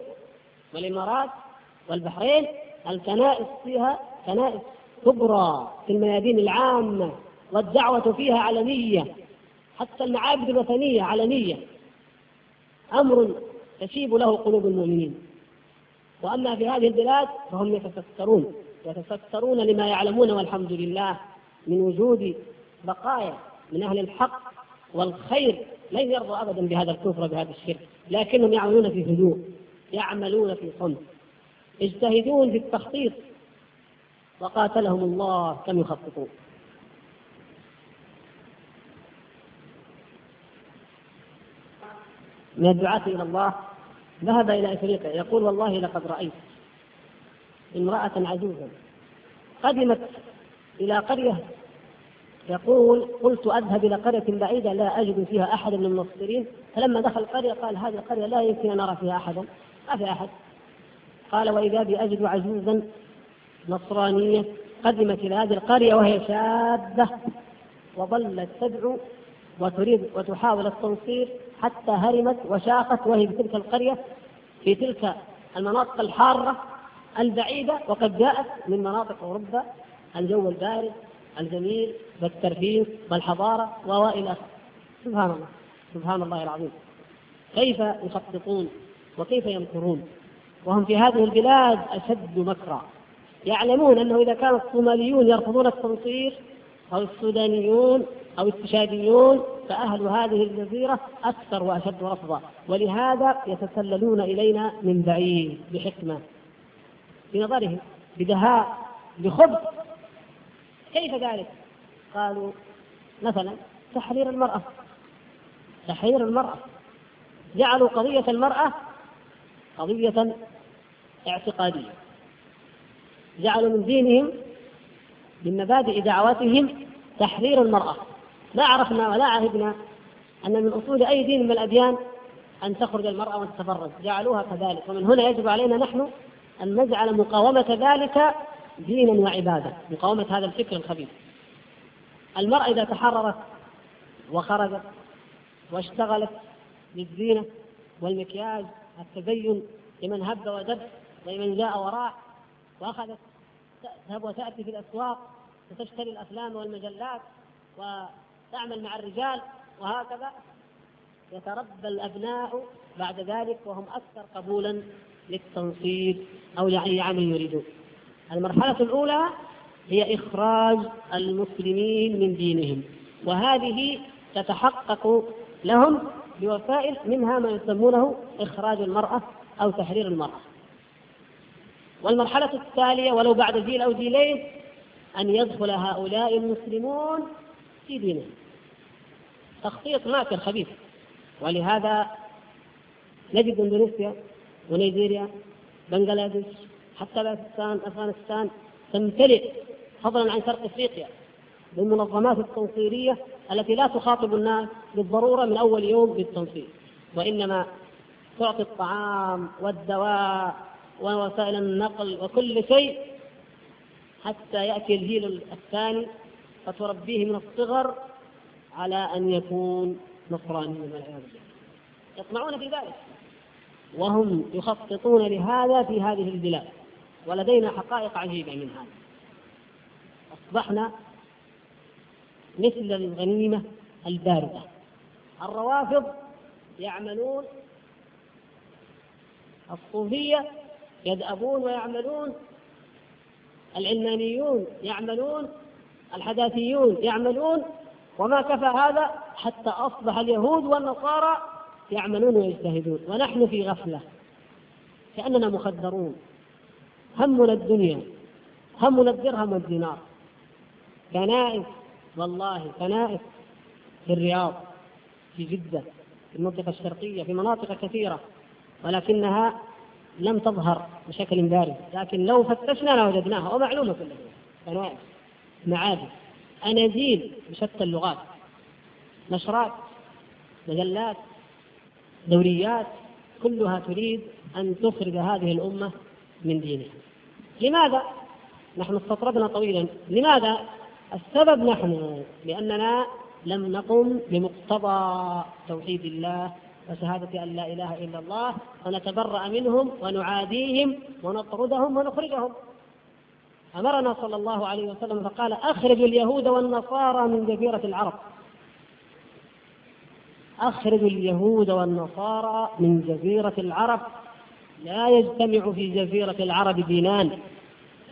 والإمارات والبحرين الكنائس فيها كنائس كبرى في الميادين العامة والدعوة فيها علنية حتى المعابد الوثنية علنية. أمر تشيب له قلوب المؤمنين. وأما في هذه البلاد فهم يتسترون يتسترون لما يعلمون والحمد لله. من وجود بقايا من أهل الحق والخير لن يرضوا أبدا بهذا الكفر بهذا الشرك لكنهم يعملون في هدوء يعملون في صمت يجتهدون في التخطيط وقاتلهم الله كم يخططون. من الدعاة إلى الله ذهب إلى إفريقيا يقول والله لقد رأيت امرأة عجوزا قدمت إلى قرية يقول قلت أذهب إلى قرية بعيدة لا أجد فيها أحدا من المصدرين فلما دخل القرية قال هذه القرية لا يمكن أن نرى فيها أحدا ما في أحد. قال وإذا بي أجد عجوزا نصرانية قدمت إلى هذه القرية وهي شابة وظلت تدعو وتريد وتحاول التنصير حتى هرمت وشاقت وهي في تلك القرية في تلك المناطق الحارة البعيدة وقد جاءت من مناطق أوروبا الجو البارد الجميل والترفيه والحضارة وإلى سبحان الله سبحان الله العظيم. كيف يخططون وكيف يمكرون؟ وهم في هذه البلاد أشد مكرا. يعلمون أنه إذا كان الصوماليون يرفضون التنصير أو السودانيون أو التشاديون فأهل هذه الجزيرة أكثر وأشد رفضا. ولهذا يتسللون إلينا من بعيد بحكمة بنظرهم بدهاء بخبث. كيف ذلك؟ قالوا مثلا تحرير المرأة. تحرير المرأة. جعلوا قضية المرأة قضية اعتقادية. جعلوا من دينهم من مبادئ دعوتهم تحرير المرأة. لا عرفنا ولا عهدنا أن من أصول أي دين من الأديان أن تخرج المرأة وتتفرج. جعلوها كذلك. ومن هنا يجب علينا نحن أن نجعل مقاومة ذلك دينا وعبادة. مقاومة هذا الفكر الخبيث. المرأة إذا تحررت وخرجت واشتغلت بالزينة والمكياج التزين لمن هب ودب ولمن جاء وراء وأخذت تذهب وتأتي في الأسواق وتشتري الأفلام والمجلات وتعمل مع الرجال وهكذا. يتربى الأبناء بعد ذلك وهم أكثر قبولا للتنصيب أو لأي عمل يريدون. المرحلة الأولى هي إخراج المسلمين من دينهم وهذه تتحقق لهم بوسائل منها ما يسمونه إخراج المرأة أو تحرير المرأة. والمرحلة التالية ولو بعد جيل أو جيلين أن يدخل هؤلاء المسلمون في دينهم. تخطيط ماكر خبيث. ولهذا نجد إندونيسيا ونيجيريا بنغلاديش حتى باكستان أفغانستان تمتلئ فضلا عن شرق إفريقيا بالمنظمات التنصيرية التي لا تخاطب الناس بالضرورة من أول يوم بالتنصير. وإنما تعطي الطعام والدواء ووسائل النقل وكل شيء حتى يأتي الجيل الثاني فتربيه من الصغر على أن يكون نصرانيا والعياذ بالله. يطمعون في ذلك وهم يخططون لهذا في هذه البلاد. ولدينا حقائق عجيبة من هذا. أصبحنا مثل الغنيمة الباردة. الروافض يعملون الصوفية يدأبون ويعملون العلمانيون يعملون الحداثيون يعملون. وما كفى هذا حتى أصبح اليهود والنصارى يعملون ويجتهدون. ونحن في غفلة كأننا مخدرون. همنا الدنيا همنا الدرهم والدينار كنائس والله كنائس في الرياض في جدة في المنطقة الشرقية في مناطق كثيرة ولكنها لم تظهر بشكل بارز لكن لو فتشنا لوجدناها ومعلومة كلها كنائس معابد. أناجيل بشتى اللغات. نشرات مجلات دوريات كلها تريد أن تخرج هذه الأمة من دينها لماذا؟ نحن استطردنا طويلا لماذا؟ السبب نحن لأننا لم نقم بمقتضى توحيد الله وشهادة أن لا إله إلا الله ونتبرأ منهم ونعاديهم ونطردهم ونخرجهم أمرنا صلى الله عليه وسلم فقال أخرجوا اليهود والنصارى من جزيرة العرب أخرجوا اليهود والنصارى من جزيرة العرب لا يجتمع في جزيرة العرب دينان.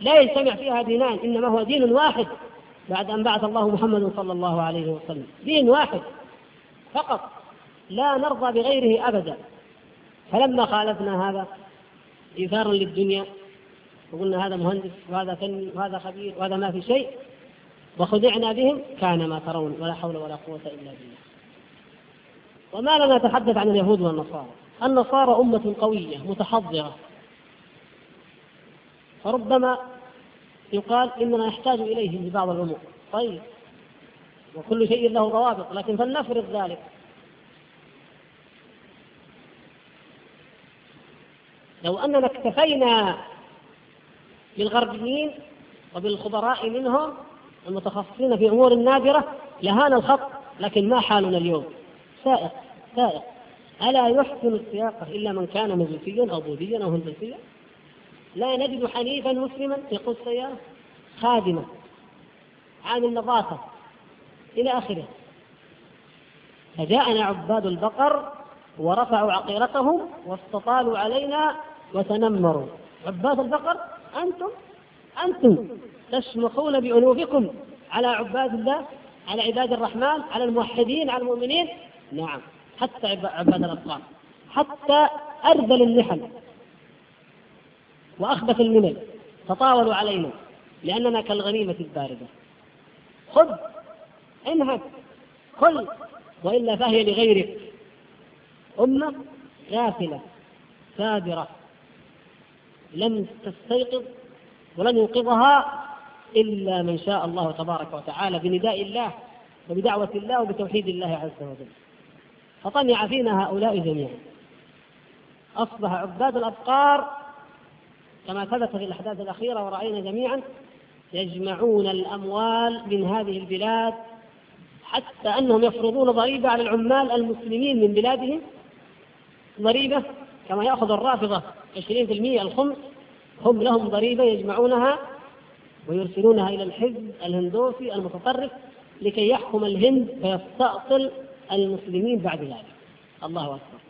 لا يجتمع فيها دينان إنما هو دين واحد بعد أن بعث الله محمد صلى الله عليه وسلم. دين واحد فقط لا نرضى بغيره أبدا. فلما خالفنا هذا إيثارا للدنيا وقلنا هذا مهندس وهذا فني وهذا خبير وهذا ما في شيء وخدعنا بهم كان ما ترون ولا حول ولا قوة إلا بالله. وما لنا نتحدث عن اليهود والنصارى. النصارى أمة قوية متحضرة. فربما يقال إننا نحتاج إليهم في بعض الأمور. طيب. وكل شيء له ضوابط لكن فلنفرض ذلك. لو أننا اكتفينا بالغربيين وبالخبراء منهم المتخصصين في أمور نادرة لهان الخط لكن ما حالنا اليوم. سائق سائق. ألا يحسن السياقة إلا من كان مجوسيا أو بوذيا أو هندسيا؟ لا نجد حنيفا مسلما يقود سيارة خادمة عن النظافة إلى آخره. فجاءنا عباد البقر ورفعوا عقيرتهم واستطالوا علينا وتنمروا. عباد البقر أنتم أنتم تشمخون بأنوفكم على عباد الله على عباد الرحمن على الموحدين على المؤمنين؟ نعم. حتى عباد الأطفال. حتى أرذل اللحم وأخبث الملل تطاولوا علينا لأننا كالغنيمة الباردة. خذ انهك كل وإلا فهي لغيرك. أمة غافلة سادرة. لم تستيقظ ولن ينقذها إلا من شاء الله تبارك وتعالى بنداء الله وبدعوة الله وبتوحيد الله عز وجل. فطمع فينا هؤلاء جميعا. أصبح عباد الأبقار كما ثبت في الأحداث الأخيرة ورأينا جميعا يجمعون الأموال من هذه البلاد حتى أنهم يفرضون ضريبة على العمال المسلمين من بلادهم. ضريبة كما يأخذ الرافضة 20% الخمس. هم لهم ضريبة يجمعونها ويرسلونها إلى الحزب الهندوسي المتطرف لكي يحكم الهند فيستأصل المسلمين بعد ذلك. الله أكبر.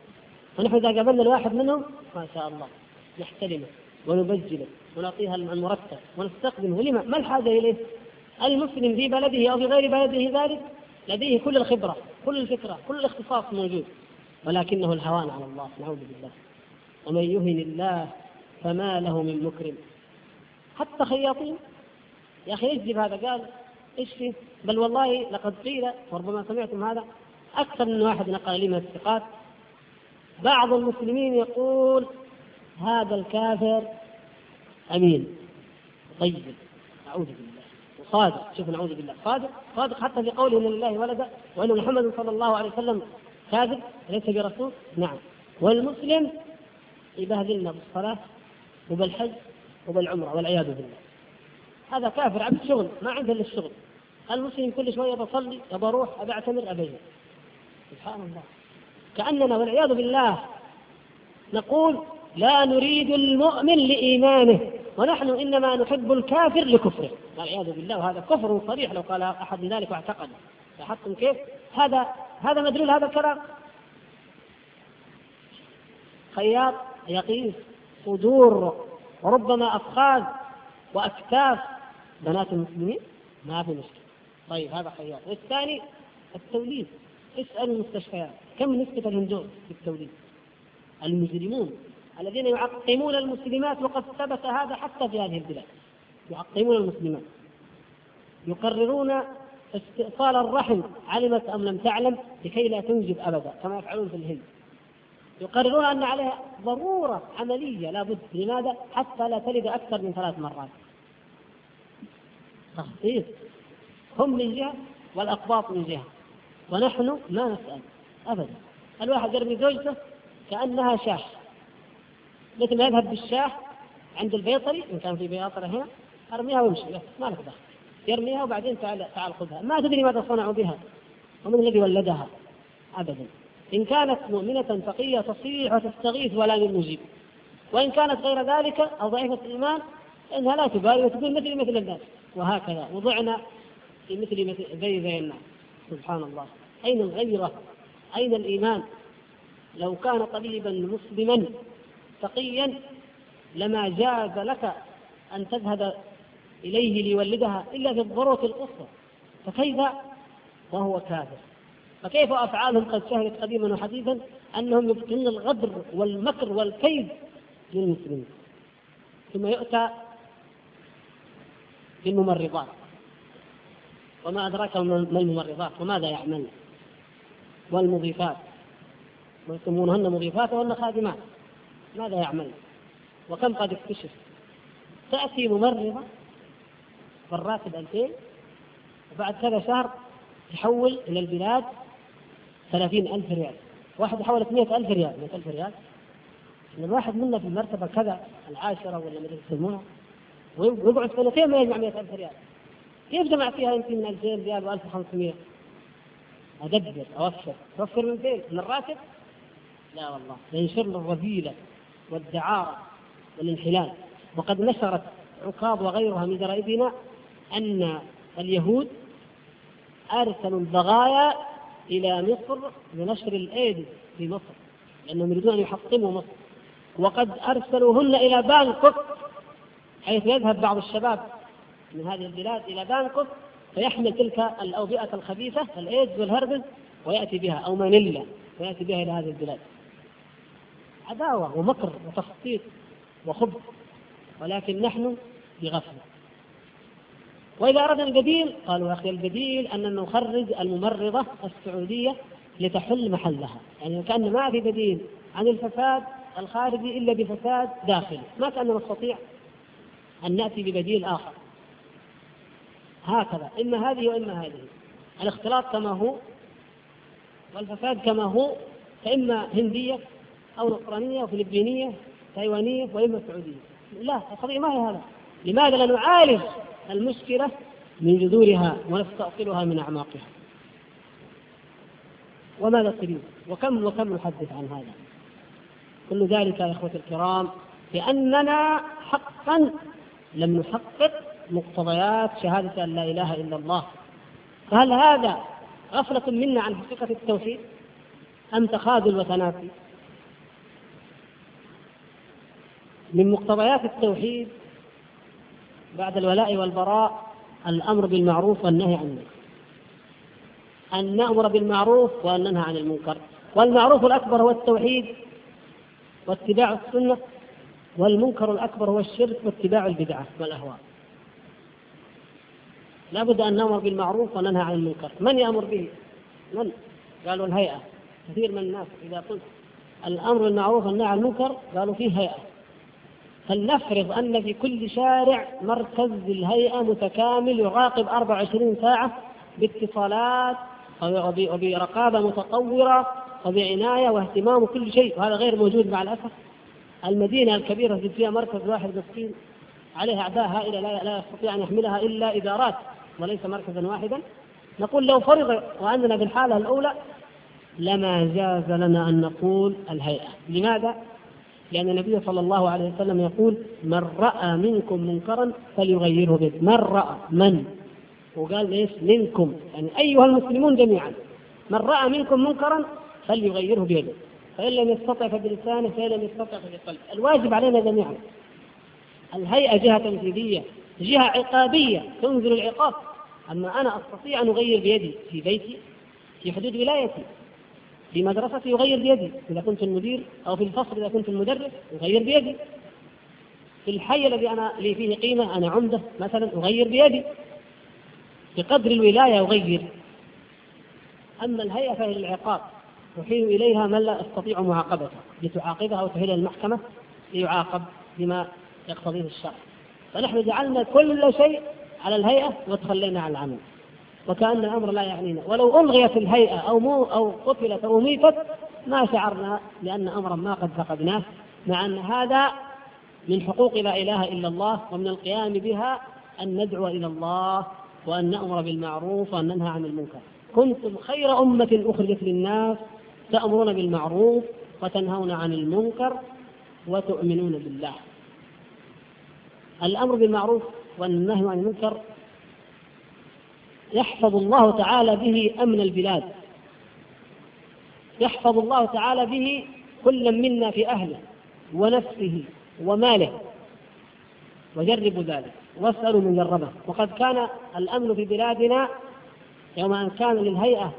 ونحن إذا قابلنا الواحد منهم ما شاء الله نحترمه ونبجله ونعطيها المرتب ونستخدمه. لما؟ ما الحاجة إليه؟ المسلم في بلده أو في غير بلده ذلك؟ لديه كل الخبرة كل الفكرة كل الاختصاص موجود. ولكنه الهوان على الله نعوذ بالله. ومن يهن الله فما له من مكرم. حتى خياطين. يا أخي يجذب هذا؟ قال إيش فيه؟ بل والله لقد قيل وربما سمعتم هذا أكثر من واحد نقل لي من الثقات. بعض المسلمين يقول هذا الكافر أمين. طيب. أعوذ بالله. وصادق شوف نعوذ بالله. صادق؟ صادق حتى في قوله إن لله ولدا وأن محمد صلى الله عليه وسلم كاذب ليس برسول؟ نعم. والمسلم يبهدلنا بالصلاة وبالحج وبالعمرة والعياذ بالله. هذا كافر عبد شغل ما عنده إلا الشغل. المسلم كل شوية بصلي أبى أروح أبى أعتمر أبي سبحان الله. كأننا والعياذ بالله نقول لا نريد المؤمن لإيمانه ونحن إنما نحب الكافر لكفره. والعياذ بالله وهذا كفر صريح لو قال أحد ذلك واعتقد. لاحظتم كيف؟ هذا هذا مدلول هذا الكلام. خياط يقيس صدور وربما أفخاذ وأكتاف. بنات المسلمين ما في مشكلة. طيب هذا خياط. والثاني التوليد. اسأل المستشفيات كم نسبة الهندوس في التوليد؟ المجرمون الذين يعقمون المسلمات وقد ثبت هذا حتى في هذه البلاد. يعقمون المسلمات. يقررون استئصال الرحم. علمت أم لم تعلم؟ لكي لا تنجب أبدا كما يفعلون في الهند. يقررون أن عليها ضرورة عملية لابد لماذا؟ حتى لا تلد أكثر من ثلاث مرات. تخطيط هم من جهة والأقباط من جهة. ونحن ما نسأل ابدا. الواحد يرمي زوجته كأنها شاش مثل ما يذهب بالشاه عند البيطري إن كان في بياطرة هنا أرميها وامشي ما لك دخل. يرميها وبعدين تعال تعال خذها. ما تدري ماذا صنعوا بها ومن الذي ولدها. ابدا. إن كانت مؤمنة تقيه تصيح وتستغيث ولا من مجيب وإن كانت غير ذلك أو ضعيفة الإيمان إنها لا تبالي وتقول مثلي مثل الناس. وهكذا وضعنا في مثل مثل زي زي الناس. سبحان الله. أين الغيرة؟ أين الإيمان؟ لو كان طبيبا مسلما تقيا لما جاز لك أن تذهب إليه ليولدها إلا في الضرورة القصوى فكيف؟ وهو كافر. فكيف أفعالهم قد شهدت قديما وحديثا أنهم يبطلون الغدر والمكر والكيد للمسلمين؟ ثم يؤتى بالممرضات. وما أدراك ما الممرضات وماذا يعملن والمضيفات. ويسمونهن مضيفات وهن خادمات؟ ماذا يعمل؟ وكم قد اكتشف؟ تأتي ممرضة بالراتب 2000 وبعد كذا شهر تحول إلى البلاد 30 ألف ريال. واحد حولت 100 ألف ريال 100 ألف ريال. إن الواحد منا في المرتبة كذا العاشرة ولا ما يسموها ويقعد سنتين ما يجمع 100 ألف ريال. كيف جمع فيها أنت من 2000 ريال و 1500 أدبر أوفر. توفر من فين؟ من الراتب؟ لا والله. ينشر له الرذيلة والدعارة والانحلال. وقد نشرت عكاظ وغيرها من جرائدنا أن اليهود أرسلوا البغايا إلى مصر لنشر الإيدز في مصر لأنهم يريدون أن يحطموا مصر. وقد أرسلوهن إلى بانكوك حيث يذهب بعض الشباب. من هذه البلاد إلى بانكوك فيحمل تلك الأوبئة الخبيثة الإيدز والهربز ويأتي بها أو مانيلا ويأتي بها إلى هذه البلاد. عداوة ومكر وتخطيط وخبث ولكن نحن بغفلة. وإذا أردنا البديل قالوا يا أخي البديل أن نخرج الممرضة السعودية لتحل محلها. يعني كأن ما في بديل عن الفساد الخارجي إلا بفساد داخلي. ما كان نستطيع أن نأتي ببديل آخر. هكذا إما هذه وإما هذه. الاختلاط كما هو والفساد كما هو فإما هندية أو نصرانية وفلبينية تايوانية وإما سعودية. لا القضية ما هي هذا. لماذا لا نعالج المشكلة من جذورها ونستأصلها من أعماقها؟ وماذا تريد وكم وكم نحدث عن هذا؟ كل ذلك يا إخوتي الكرام لأننا حقا لم نحقق مقتضيات شهادة أن لا إله إلا الله. فهل هذا غفلة منا عن حقيقة التوحيد؟ أم تخاذل وتنافي من مقتضيات التوحيد بعد الولاء والبراء الأمر بالمعروف والنهي عن المنكر. أن نأمر بالمعروف وان ننهى عن المنكر. والمعروف الأكبر هو التوحيد واتباع السنة والمنكر الأكبر هو الشرك واتباع البدعة والأهواء. لابد أن نأمر بالمعروف وننهى عن المنكر. من يأمر به؟ من؟ قالوا الهيئة. كثير من الناس إذا قلت الأمر بالمعروف والنهي عن المنكر قالوا فيه هيئة. فلنفرض أن في كل شارع مركز للهيئة متكامل يراقب 24 ساعة باتصالات وبرقابة متطورة وبعناية واهتمام وكل شيء وهذا غير موجود مع الأسف. المدينة الكبيرة فيها مركز واحد مسكين عليها أعداء هائلة لا, لا يستطيع أن يحملها إلا إدارات وليس مركزا واحدا. نقول لو فرض وأننا بالحالة الأولى لما جاز لنا أن نقول الهيئة. لماذا؟ لأن النبي صلى الله عليه وسلم يقول من رأى منكم منكرا فليغيره بيده من رأى؟ من؟ وقال إيش؟ منكم. يعني أيها المسلمون جميعا. من رأى منكم منكرا فليغيره بيده فإن لم يستطع فبلسانه فإن لم يستطع فبقلبه. الواجب علينا جميعا. الهيئة جهة تنفيذية جهة عقابية تنزل العقاب. أما أنا أستطيع أن أغير بيدي في بيتي في حدود ولايتي في مدرستي أغير بيدي إذا كنت المدير أو في الفصل إذا كنت المدرس أغير بيدي. في الحي الذي أنا لي فيه قيمة أنا عمدة مثلا أغير بيدي. بقدر الولاية أغير. أما الهيئة فهي العقاب تحيل إليها من لا يستطيع معاقبته لتعاقبها وتحيلها المحكمة ليعاقب بما يقتضيه الشرع. فنحن جعلنا كل شيء على الهيئة وتخلينا عن العمل. وكأن الأمر لا يعنينا. ولو ألغيت الهيئة أو مو أو قتلت أو ميتت ما شعرنا لأن أمرا ما قد فقدناه مع أن هذا من حقوق لا إله إلا الله ومن القيام بها أن ندعو إلى الله وأن نأمر بالمعروف وأن ننهى عن المنكر. كنتم خير أمة أخرجت للناس تأمرون بالمعروف وتنهون عن المنكر وتؤمنون بالله. الأمر بالمعروف والنهي عن المنكر يحفظ الله تعالى به أمن البلاد. يحفظ الله تعالى به كل منا في أهله ونفسه وماله. وجربوا ذلك. واسألوا من جربه. وقد كان الأمن في بلادنا يوم أن كان للهيئة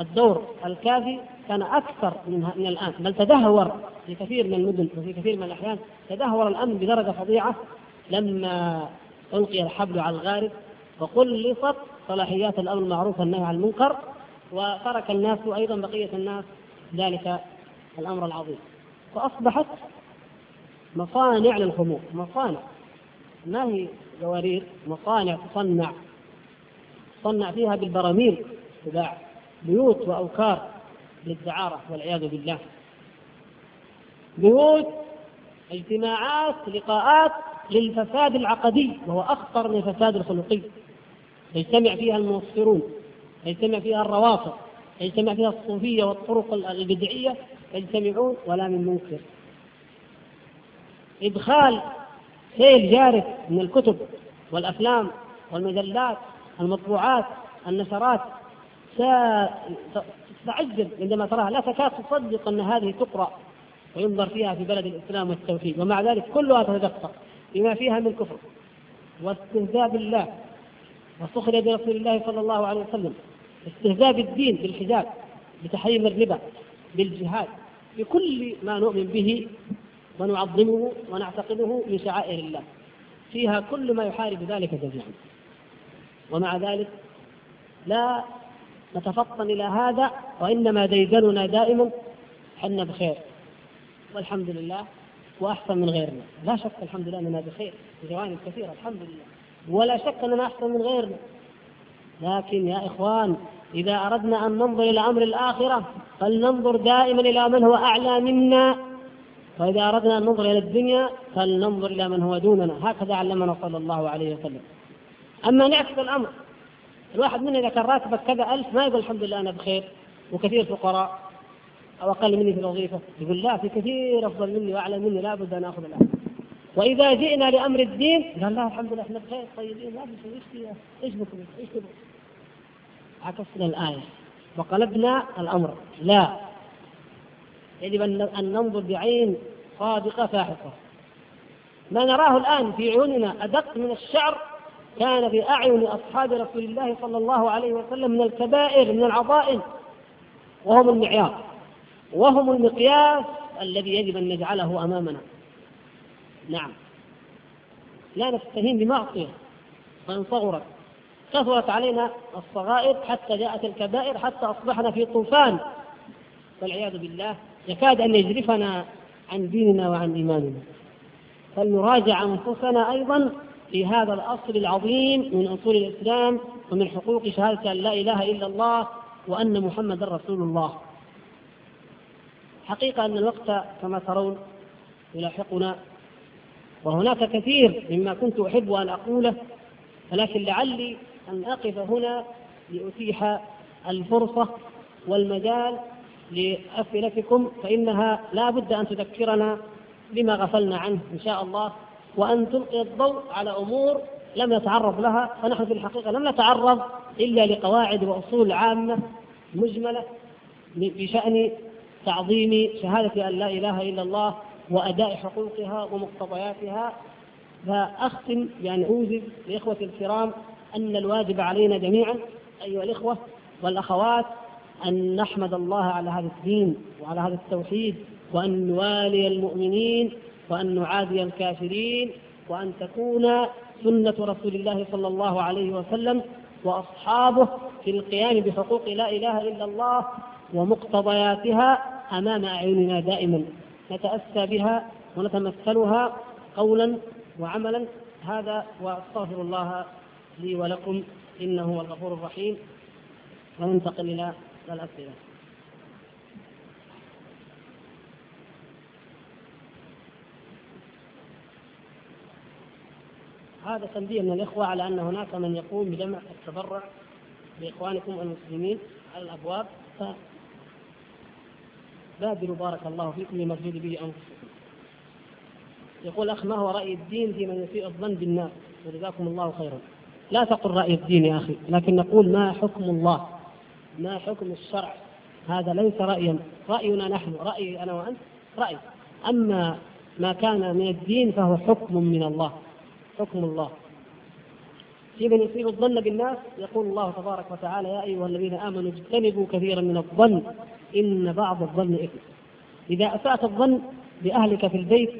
الدور الكافي كان أكثر من, من الآن. بل تدهور في كثير من المدن وفي كثير من الأحيان. تدهور الأمن بدرجة فظيعة. لما ألقي الحبل على الغارب وقلصت صلاحيات الأمر المعروف والنهي عن المنكر وترك الناس أيضا بقية الناس ذلك الأمر العظيم. فأصبحت مصانع للخمور مصانع. ما هي جوارير؟ مصانع تصنع. تصنع فيها بالبراميل تباع بيوت وأوكار للدعارة والعياذ بالله. بيوت اجتماعات لقاءات للفساد العقدي وهو أخطر من الفساد الخلقي. يجتمع فيها المنصرون يجتمع فيها الروافض يجتمع فيها الصوفية والطرق البدعية يجتمعون ولا من منكر. إدخال سيل جارف من الكتب والأفلام والمجلات المطبوعات النشرات ستعجب عندما تراها. لا تكاد تصدق أن هذه تقرأ وينظر فيها في بلد الإسلام والتوحيد ومع ذلك كلها تتدفق. بما فيها من كفر واستهزاء بالله وسخر برسول الله صلى الله عليه وسلم استهزاء بالدين بالحجاب بتحريم الربا بالجهاد بكل ما نؤمن به ونعظمه ونعتقده من شعائر الله. فيها كل ما يحارب ذلك جميعا. ومع ذلك لا نتفطن إلى هذا وإنما ديدننا دائما حنا بخير. والحمد لله وأحسن من غيرنا. لا شك الحمد لله أننا بخير جوانب كثيرة الحمد لله. ولا شك أننا أحسن من غيرنا. لكن يا إخوان إذا أردنا أن ننظر إلى أمر الآخرة فلننظر دائما إلى من هو أعلى منا. وإذا أردنا أن ننظر إلى الدنيا فلننظر إلى من هو دوننا. هكذا علمنا صلى الله عليه وسلم. أما نعكس الأمر الواحد منا إذا كان راتبك كذا ألف ما يقول الحمد لله أنا بخير وكثير فقراء أو أقل مني في الوظيفة. يقول لا في كثير أفضل مني وأعلى مني لابد أن آخذ الأمر. وإذا جئنا لأمر الدين قال لا الحمد لله إحنا بخير طيبين لا في إيش إيش بكم؟ إيش تبغوا عكسنا الآية. وقلبنا الأمر. لا. يجب أن ننظر بعين صادقة فاحصة ما نراه الآن في عيوننا أدق من الشعر كان في أعين أصحاب رسول الله صلى الله عليه وسلم من الكبائر من العظائم وهم المعيار. وهم المقياس الذي يجب أن نجعله أمامنا. نعم. لا نستهين بمعصية. فإن صغرت كثرت علينا الصغائر حتى جاءت الكبائر حتى أصبحنا في طوفان. والعياذ بالله يكاد أن يجرفنا عن ديننا وعن إيماننا. فلنراجع أنفسنا أيضا في هذا الأصل العظيم من أصول الإسلام ومن حقوق شهادة أن لا إله إلا الله وأن محمدا رسول الله. حقيقة أن الوقت كما ترون يلاحقنا وهناك كثير مما كنت أحب أن أقوله ولكن لعلي أن أقف هنا لأتيح الفرصة والمجال لأسئلتكم فإنها لا بد أن تذكرنا بما غفلنا عنه إن شاء الله وأن تلقي الضوء على أمور لم نتعرض لها فنحن في الحقيقة لم نتعرض إلا لقواعد وأصول عامة مجملة بشأن تعظيم شهادة أن لا إله إلا الله وأداء حقوقها ومقتضياتها. فأختم بأن أوجب لإخوتي الكرام أن الواجب علينا جميعا أيها الإخوة والأخوات أن نحمد الله على هذا الدين وعلى هذا التوحيد وأن نوالي المؤمنين وأن نعادي الكافرين وأن تكون سنة رسول الله صلى الله عليه وسلم وأصحابه في القيام بحقوق لا إله إلا الله ومقتضياتها. أمام أعيننا دائما نتأسى بها ونتمثلها قولا وعملا. هذا وأستغفر الله لي ولكم إنه هو الغفور الرحيم. وننتقل إلى الأسئلة. هذا تنبيه من الإخوة على أن هناك من يقوم بجمع التبرع لإخوانكم المسلمين على الأبواب. بادروا بارك الله فيكم لمسجد به أنفسكم. يقول أخ ما هو رأي الدين في من يسيء الظن بالناس وجزاكم الله خيرا. لا تقل رأي الدين يا أخي لكن نقول ما حكم الله؟ ما حكم الشرع؟ هذا ليس رأيا. رأينا نحن رأيي أنا وأنت رأي. أما ما كان من الدين فهو حكم من الله. حكم الله. في يصيب الظن بالناس؟ يقول الله تبارك وتعالى يا أيها الذين آمنوا اجتنبوا كثيرا من الظن إن بعض الظن إثم. إذا اسات الظن بأهلك في البيت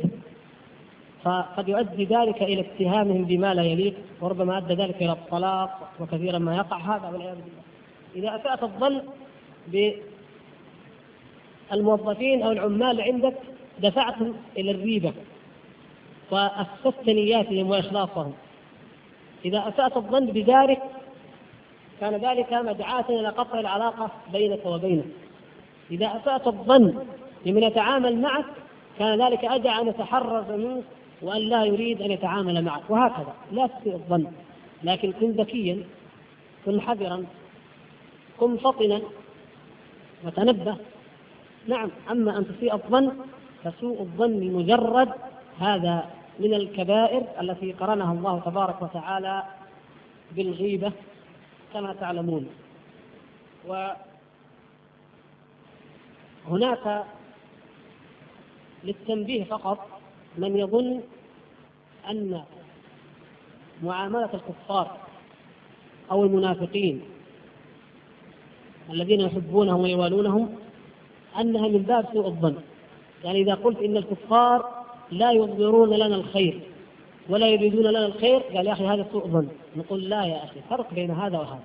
فقد يؤدي ذلك إلى اتهامهم بما لا يليق وربما أدى ذلك إلى الطلاق وكثيرا ما يقع. هذا والعياذ بالله. إذا اسات الظن بالموظفين أو العمال عندك دفعتهم إلى الريبة وأفسدت نياتهم وإخلاصهم. إذا أسأت الظن بذلك كان ذلك مدعاة إلى قطع العلاقة بينك وبينه. إذا أسأت الظن بمن يتعامل معك كان ذلك أدعى أن يتحرز منك وأن لا يريد أن يتعامل معك. وهكذا لا تسيء الظن. لكن كن ذكيا كن حذرا كن فطنا وتنبه. نعم أما أن تسيء الظن فسوء الظن مجرد هذا من الكبائر التي قرنها الله تبارك وتعالى بالغيبة كما تعلمون. وهناك للتنبيه فقط من يظن أن معاملة الكفار أو المنافقين الذين يحبونهم ويوالونهم أنها من باب سوء الظن. يعني إذا قلت إن الكفار لا يظهرون لنا الخير ولا يريدون لنا الخير. قال يا أخي هذا سوء ظن. نقول لا يا أخي فرق بين هذا وهذا.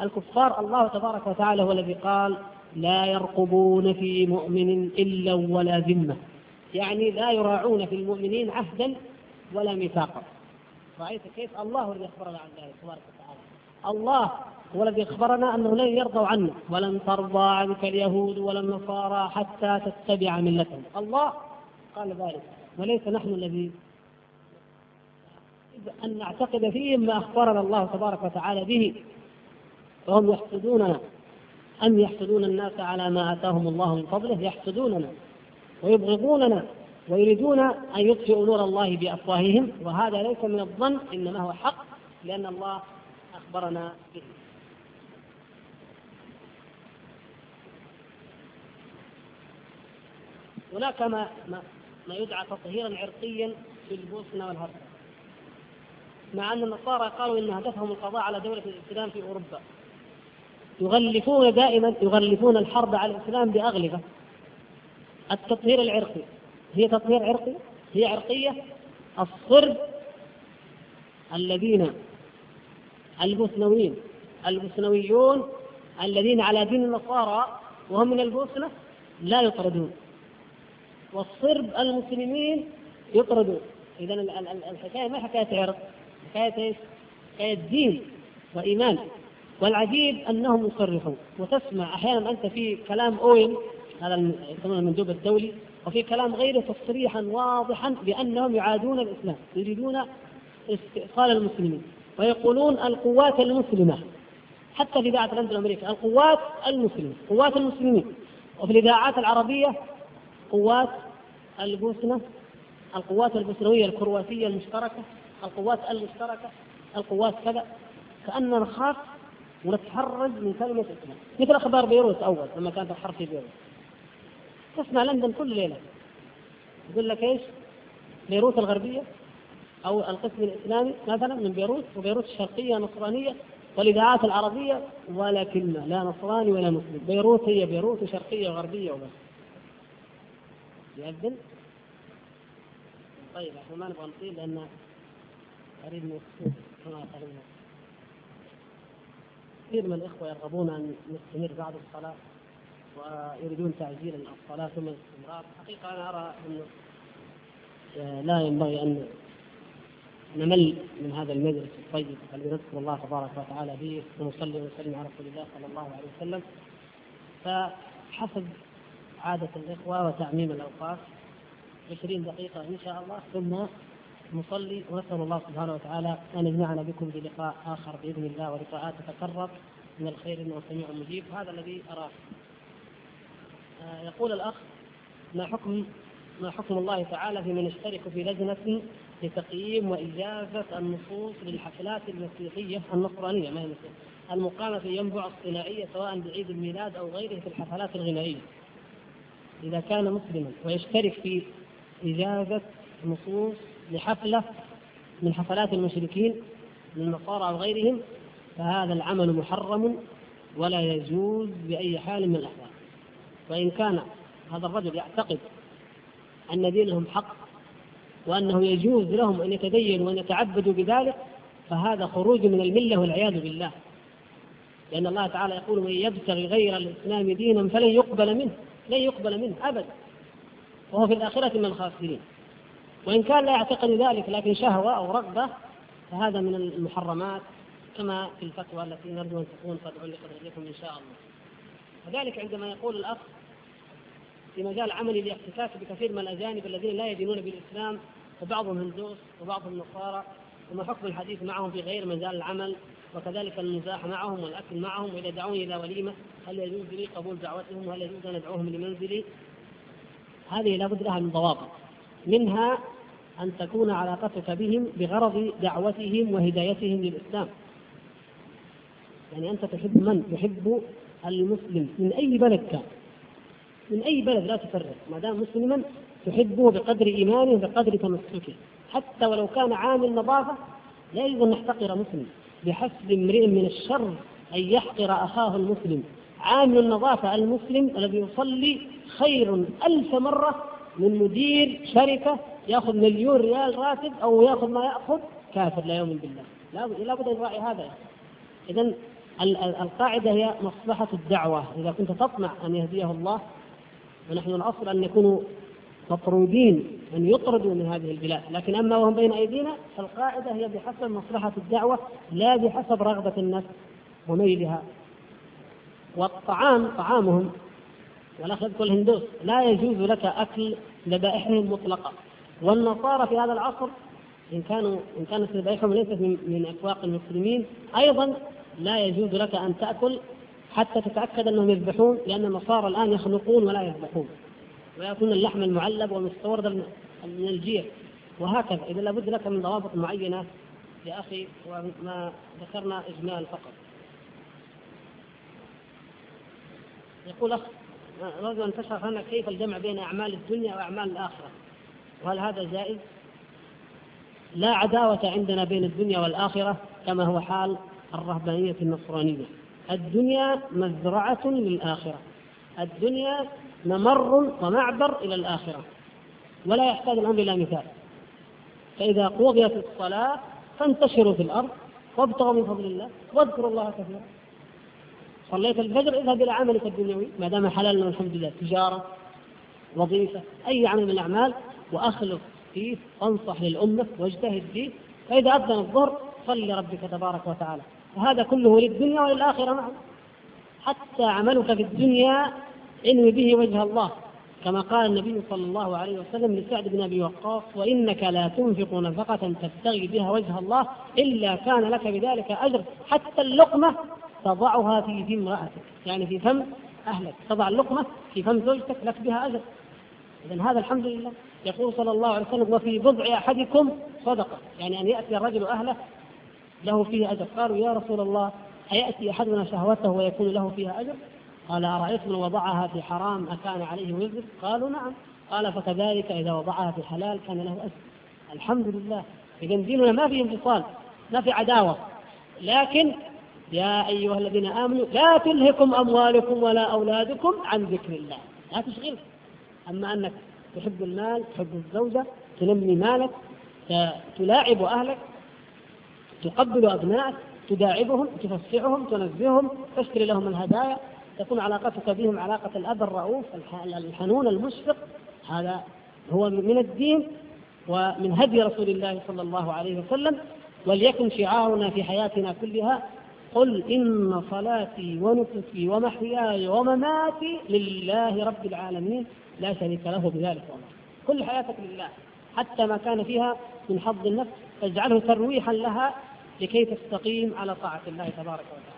الكفار الله تبارك وتعالى هو الذي قال لا يرقبون في مؤمن إلا ولا ذمة. يعني لا يراعون في المؤمنين عهدا ولا ميثاقا. رأيت كيف الله الذي أخبرنا عن ذلك تبارك وتعالى. الله هو الذي أخبرنا أنه لن يرضوا عنا ولن ترضى عنك اليهود ولا النصارى حتى تتبع ملتهم. الله قال ذلك. وليس نحن الذي أن نعتقد فيهم ما أخبرنا الله تبارك وتعالى به. وهم يحسدوننا. أم يحسدون الناس على ما آتاهم الله من فضله؟ يحسدوننا ويبغضوننا ويريدون أن يطفئوا نور الله بأفواههم. وهذا ليس من الظن إنما هو حق لأن الله أخبرنا به. هناك ما ما يدعى تطهيرا عرقيا في البوسنة والهرسك مع أن النصارى قالوا إن هدفهم القضاء على دولة الإسلام في أوروبا. يغلفون دائما يغلفون الحرب على الإسلام باغلفه التطهير العرقي. هي تطهير عرقي؟ هي عرقية الصرب الذين البوسنويين البوسنويون الذين على دين النصارى وهم من البوسنة لا يطردون. والصرب المسلمين يطردون. اذا الحكاية ما حكاية عرق حكاية إيش؟ حكاية دين وإيمان. والعجيب أنهم يصرحون. وتسمع أحيانا أنت في كلام أوين هذا يسمونه المندوب الدولي وفي كلام غيره تصريحا واضحا بأنهم يعادون الإسلام يريدون استئصال المسلمين ويقولون القوات المسلمة. حتى في إذاعة لندن أمريكا القوات المسلمة قوات المسلمين. وفي الإذاعات العربية قوات البوسنة القوات البوسنوية الكرواتية المشتركة القوات المشتركة القوات كذا كأننا نخاف ونتحرج من كلمة إسلام مثل أخبار بيروت أول لما كانت الحرب في بيروت. تسمع لندن كل ليلة. يقول لك إيش؟ بيروت الغربية أو القسم الإسلامي مثلا من بيروت وبيروت الشرقية نصرانية والإذاعات العربية كلمة لا نصراني ولا مسلم. بيروت هي بيروت وشرقية وغربية وبس. يأذن طيب إحنا ما نبغى نطيل لأن أريد نستفيد كما كثير من الإخوة يرغبون أن نستمر بعد الصلاة ويريدون تعجيل الصلاة ثم الاستمرار. حقيقة أنا أرى أنه لا ينبغي أن نمل من هذا المجلس الطيب الذي نذكر الله تبارك وتعالى به ونصلي ونسلم على رسول الله صلى الله عليه وسلم. فحسب عادة الإخوة وتعميم الأوقات. 20 دقيقة إن شاء الله ثم نصلي ونسأل الله سبحانه وتعالى أن يجمعنا بكم في لقاء آخر بإذن الله ولقاءات تتكرر من الخير إنه سميع مجيب هذا الذي أراه. آه يقول الأخ ما حكم ما حكم الله تعالى في من يشترك في لجنة لتقييم وإجازة النصوص للحفلات المسيحية النصرانية؟ ما هي المقامة في ينبع الصناعية سواء بعيد الميلاد أو غيره في الحفلات الغنائية. إذا كان مسلما ويشترك في إجازة نصوص لحفلة من حفلات المشركين من النصارى أو غيرهم فهذا العمل محرم ولا يجوز بأي حال من الأحوال. وإن كان هذا الرجل يعتقد أن دينهم حق وأنه يجوز لهم أن يتدينوا وأن يتعبدوا بذلك فهذا خروج من الملة والعياذ بالله. لأن الله تعالى يقول من يبتغي غير الإسلام دينا فلن يقبل منه. لن يقبل منه أبدا. وهو في الآخرة من الخاسرين. وإن كان لا يعتقد ذلك لكن شهوة أو رغبة فهذا من المحرمات كما في الفتوى التي نرجو أن تكون قد علقت إليكم إن شاء الله. وذلك عندما يقول الأخ في مجال عملي لاحتكاك بكثير من الأجانب الذين لا يدينون بالإسلام وبعضهم هندوس وبعضهم نصارى وما حكم الحديث معهم في غير مجال العمل وكذلك المزاح معهم والأكل معهم وإذا دعوني إلى وليمة هل يجوز لي قبول دعوتهم وهل يجوز أن أدعوهم لمنزلي؟ هذه لابد لها من ضوابط منها أن تكون علاقتك بهم بغرض دعوتهم وهدايتهم للإسلام. يعني أنت تحب من؟ تحب المسلم من أي بلد كان. من أي بلد لا تفرق، ما دام مسلما تحبه بقدر إيمانه بقدر تمسكه، حتى ولو كان عامل نظافة لا يجوز أن نحتقر مسلم، بحسب امرئ من الشر أن يحقر أخاه المسلم. عامل النظافة المسلم الذي يصلي خير ألف مرة من مدير شركة يأخذ مليون ريال راتب أو يأخذ ما يأخذ كافر لا يؤمن بالله. لا بد أن نراعي هذا. إذا القاعدة هي مصلحة الدعوة. إذا كنت تطمع أن يهديه الله ونحن الأصل أن نكون مطرودين أن يطردوا من هذه البلاد لكن أما وهم بين أيدينا فالقاعدة هي بحسب مصلحة الدعوة لا بحسب رغبة النفس وميلها. والطعام طعامهم والأخ يذكر الهندوس لا يجوز لك أكل ذبائحهم مطلقة. والنصارى في هذا العصر إن كانوا إن كانت ذبائحهم ليست من, أسواق المسلمين أيضا لا يجوز لك أن تأكل حتى تتأكد أنهم يذبحون لأن النصارى الآن يخنقون ولا يذبحون. ويأكلون اللحم المعلب والمستورد من الجير وهكذا. إذا لابد لك من ضوابط معينة يا أخي وما ذكرنا إجمال فقط. يقول أخ أريد أن تشرح لنا كيف الجمع بين أعمال الدنيا وأعمال الآخرة. وهل هذا جائز؟ لا عداوة عندنا بين الدنيا والآخرة كما هو حال الرهبانية النصرانية. الدنيا مزرعة للآخرة. الدنيا ممر ومعبر إلى الآخرة. ولا يحتاج الأمر إلى مثال. فإذا قضيت الصلاة فانتشروا في الأرض وابتغوا من فضل الله واذكروا الله كثيرا. صليت الفجر اذهب إلى عملك الدنيوي ما دام حلال الحمد لله تجارة وظيفة أي عمل من الأعمال وأخلص فيه وانصح للأمة واجتهد فيه. فإذا أذن الظهر صل لربك تبارك وتعالى. وهذا كله للدنيا وللآخرة معا. حتى عملك في الدنيا انوي به وجه الله كما قال النبي صلى الله عليه وسلم لسعد بن أبي وقاص وإنك لا تنفق نفقة تبتغي بها وجه الله إلا كان لك بذلك أجر حتى اللقمة تضعها في فم امراتك يعني في فم أهلك تضع اللقمة في فم زوجتك لك بها أجر. اذا هذا الحمد لله. يقول صلى الله عليه وسلم وفي بضع أحدكم صدقة. يعني أن يأتي الرجل أهله له فيه أجر. قالوا يا رسول الله أيأتي أحدنا شهوته ويكون له فيها أجر؟ قال أرأيت من وضعها في حرام أكان عليه وزر؟ قالوا نعم. قال فكذلك إذا وضعها في حلال كان له أجر. الحمد لله. إذا ديننا ما فيه انفصال ما في عداوة. لكن يا أيها الذين آمنوا لا تلهكم أموالكم ولا أولادكم عن ذكر الله. لا تشغلك أما أنك تحب المال تحب الزوجة تنمي مالك تلاعب أهلك تقبل أبنائك تداعبهم تفسحهم تنزههم تشتري لهم الهدايا تكون علاقتك بهم علاقة الأب الرؤوف الحنون المشفق. هذا هو من الدين ومن هدي رسول الله صلى الله عليه وسلم. وليكن شعارنا في حياتنا كلها قل إن صلاتي ونسكي ومحياي ومماتي لله رب العالمين. لا شريك له بذلك. والله كل حياتك لله حتى ما كان فيها من حظ النفس فاجعله ترويحا لها لكي تستقيم على طاعة الله تبارك وتعالى.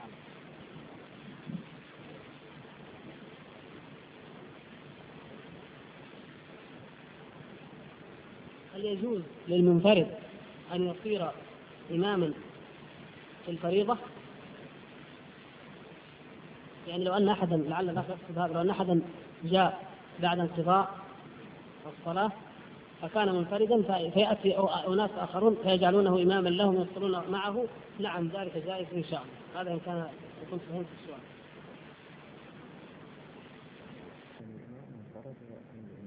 هل يجوز للمنفرد أن يصير إماما في الفريضة؟ يعني لو أن أحدا لعل الأخ يقصد هذا لو أن أحدا جاء بعد انقضاء الصلاة فكان منفردا فيأتي أناس آخرون فيجعلونه إماما لهم يصلون معه. نعم ذلك جائز إن شاء الله. هذا إن كان يكون فهمت السؤال.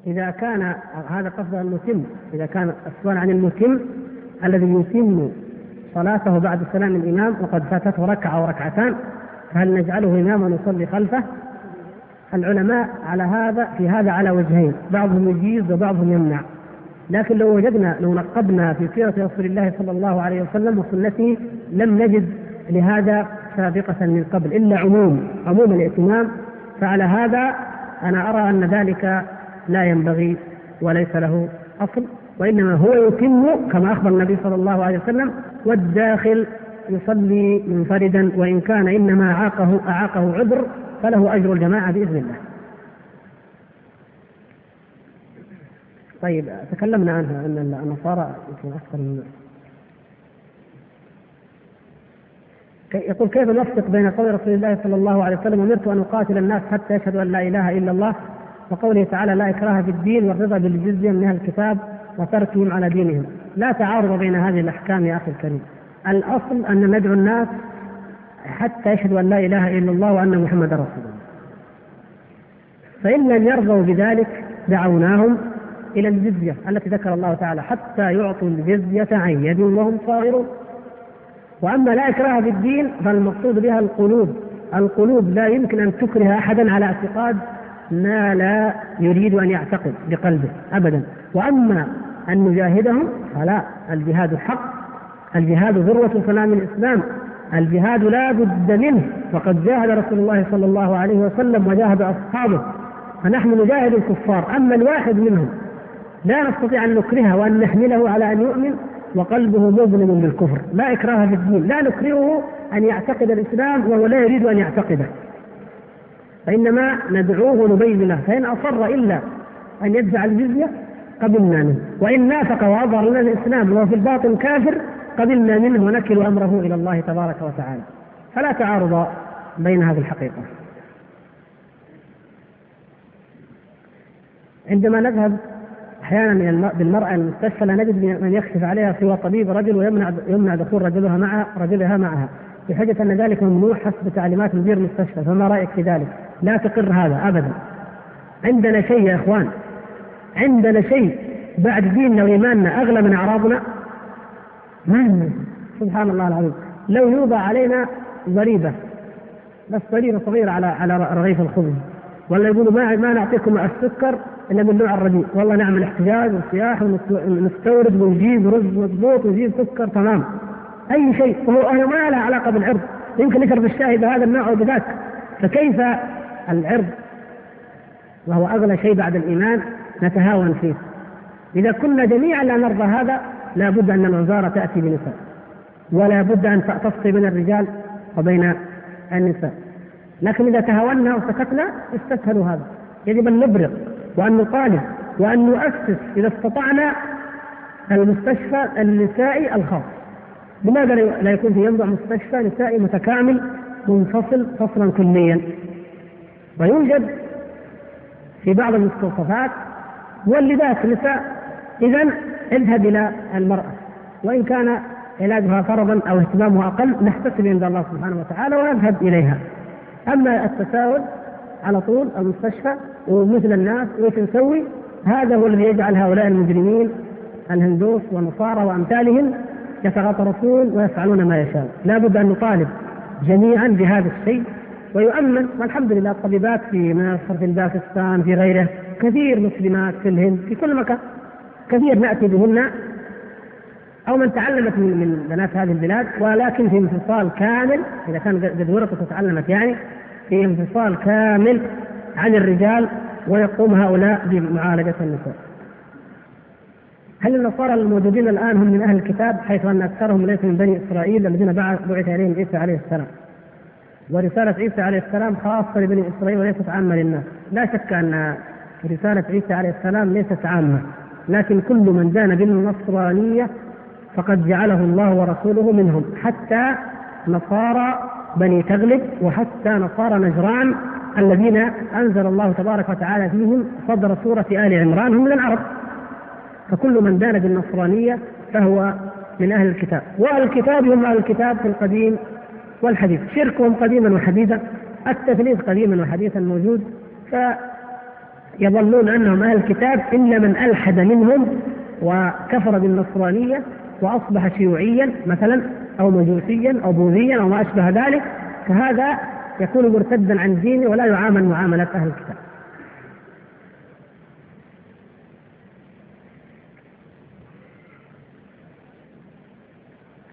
إذا كان هذا قصد المتم إذا كان السؤال عن المتم الذي يتم صلاته بعد سلام الإمام وقد فاتته ركعة أو ركعتان فهل نجعله إماما يصلي خلفه؟ العلماء على هذا في هذا على وجهين بعضهم يجيز وبعضهم يمنع لكن لو وجدنا لو نقبنا في سيرة رسول الله صلى الله عليه وسلم وسنته لم نجد لهذا سابقة من قبل إلا عموم عموم الائتمام فعلى هذا أنا أرى أن ذلك لا ينبغي وليس له أصل وإنما هو يتم كما أخبر النبي صلى الله عليه وسلم والداخل يصلي منفردا وإن كان إنما أعاقه أعاقه عذر فله أجر الجماعة بإذن الله. طيب تكلمنا عنها أن النصارى يمكن أكثر من يقول كيف نفرق بين قول رسول الله صلى الله عليه وسلم أمرت أن أقاتل الناس حتى يشهدوا أن لا إله إلا الله وقوله تعالى لا إكراه في الدين والرضا بالجزية من أهل الكتاب وتركهم على دينهم. لا تعارض بين هذه الأحكام يا أخي الكريم. الأصل أن ندعو الناس حتى يشهدوا أن لا إله إلا الله وأن محمدا رسول الله. فإن لم يرضوا بذلك دعوناهم إلى الجزية التي ذكر الله تعالى حتى يعطوا الجزية عن يد وهم صاغرون. وأما لا إكراه في الدين فالمقصود بها القلوب. القلوب لا يمكن أن تكره أحدا على اعتقاد ما لا يريد أن يعتقد بقلبه أبدا. وأما أن نجاهدهم فلا. الجهاد حق. الجهاد ذروة سلام الإسلام. الجهاد لا بد منه. وقد جاهد رسول الله صلى الله عليه وسلم وجاهد أصحابه. فنحن نجاهد الكفار. أما الواحد منهم لا نستطيع أن نكرهه وأن نحمله على أن يؤمن وقلبه مظلم بالكفر. لا إكراه في الدين. لا نكرهه أن يعتقد الإسلام وهو لا يريد أن يعتقده. فإنما ندعوه ونبين له فإن أصر إلا أن يدفع الجزية قبلنا منه. وإن نافق وأظهر لنا الإسلام وهو في الباطن كافر قبلنا منه ونكل أمره إلى الله تبارك وتعالى. فلا تعارض بين هذه الحقيقة. عندما نذهب أحيانا بالمرأة المستشفى لا نجد من يكشف عليها سوى طبيب رجل ويمنع يمنع دخول رجلها معها رجلها معها. بحجة أن ذلك ممنوع حسب تعليمات مدير المستشفى فما رأيك في ذلك؟ لا تقر هذا أبدا. عندنا شيء يا إخوان. عندنا شيء بعد ديننا وإيماننا أغلى من أعراضنا. ما سبحان الله العظيم. لو يوضع علينا ضريبة بس ضريبة صغيرة على على رغيف الخبز. ولا يقولوا ما ما نعطيكم السكر إلا من نوع الرديء والله نعمل احتجاج وسياح ونستورد ونجيب رز مضبوط ونجيب سكر تمام. أي شيء. وهو ما لها علاقة بالعرض. يمكن يشرب الشاي بهذا النوع أو بذاك. فكيف العرض وهو أغلى شيء بعد الإيمان نتهاون فيه. إذا كنا جميعا لا نرضى هذا لا بد أن الوزارة تأتي بنساء ولا بد أن تفصل بين الرجال وبين النساء. لكن إذا تهاونا وسكتنا استسهلوا هذا. يجب أن نبرق وأن نطالب وأن نؤسس إذا استطعنا المستشفى النسائي الخاص. لماذا لا يكون في ينبع مستشفى نسائي متكامل منفصل فصلا كليا؟ ويوجد في بعض المستوصفات مولدات نساء إذا اذهب إلى المرأة وإن كان علاجها فرضا أو اهتمامها أقل نحتسب عند الله سبحانه وتعالى ونذهب إليها أما التساؤل على طول المستشفى ومثل الناس وإيش نسوي؟ هذا هو الذي يجعل هؤلاء المجرمين الهندوس والنصارى وأمثالهم يتغطرسون ويفعلون ما يشاء، لا بد أن نطالب جميعا بهذا الشيء ويؤمن والحمد لله الطبيبات في مصر في باكستان في غيره كثير مسلمات في الهند في كل مكان كثير نأتي بهن أو من تعلمت من بنات هذه البلاد ولكن في انفصال كامل إذا كان قد ورثت وتعلمت يعني في انفصال كامل عن الرجال ويقوم هؤلاء بمعالجة النساء. هل النصارى الموجودين الآن هم من أهل الكتاب حيث أن أكثرهم ليس من بني إسرائيل الذين بعث إليهم عيسى عليه السلام؟ ورسالة عيسى عليه السلام خاصة لبني إسرائيل وليست عامة للناس. لا شك أن رسالة عيسى عليه السلام ليست عامة. لكن كل من دان بالنصرانية فقد جعله الله ورسوله منهم. حتى نصارى بني تغلب وحتى نصارى نجران الذين أنزل الله تبارك وتعالى فيهم صدر سورة آل عمران. هم من العرب. فكل من دان بالنصرانية فهو من أهل الكتاب. وأهل الكتاب هم أهل الكتاب في القديم والحديث شركهم قديما وحديثا التثليث قديما وحديثا موجود فيظنون أنهم أهل الكتاب إلا من ألحد منهم وكفر بالنصرانية وأصبح شيوعيا مثلا أو مجوسيا أو بوذيا أو ما أشبه ذلك فهذا يكون مرتدا عن دينه ولا يعامل معاملة أهل الكتاب.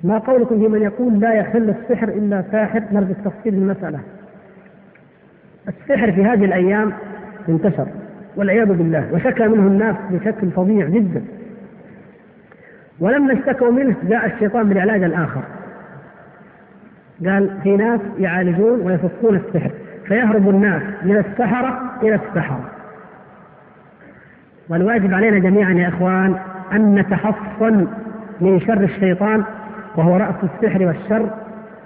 ما قولكم في من يقول لا يحل السحر إلا ساحر؟ نرجو التفصيل المسألة. السحر في هذه الأيام انتشر والعياذ بالله وشكى منه الناس بشكل فظيع جدا. ولما اشتكوا منه جاء الشيطان بالعلاج الآخر. قال في ناس يعالجون ويفكون السحر فيهرب الناس من السحرة إلى السحرة. والواجب علينا جميعا يا إخوان أن نتحصن من شر الشيطان وهو رأس السحر والشر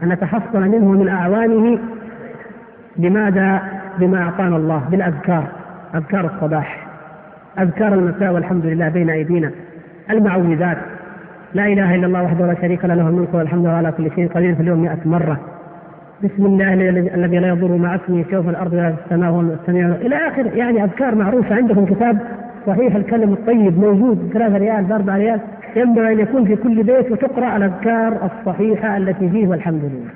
أن نتحصن منه من أعوانه بماذا؟ بما أعطانا الله بالأذكار أذكار الصباح أذكار المساء والحمد لله بين أيدينا المعوذات. لا إله إلا الله وحده لا شريك له الملك والحمد لله على كل شيء قدير في اليوم 100 مرة. بسم الله الذي لا يضر مع اسمه شيء في الأرض ولا في السماء وهو السميع إلى آخره. يعني أذكار معروفة عندكم كتاب صحيح الكلم الطيب موجود ثلاثة ريال بأربعة ريال. ينبغي أن يكون في كل بيت وتقرأ الأذكار الصحيحة التي فيه والحمد لله.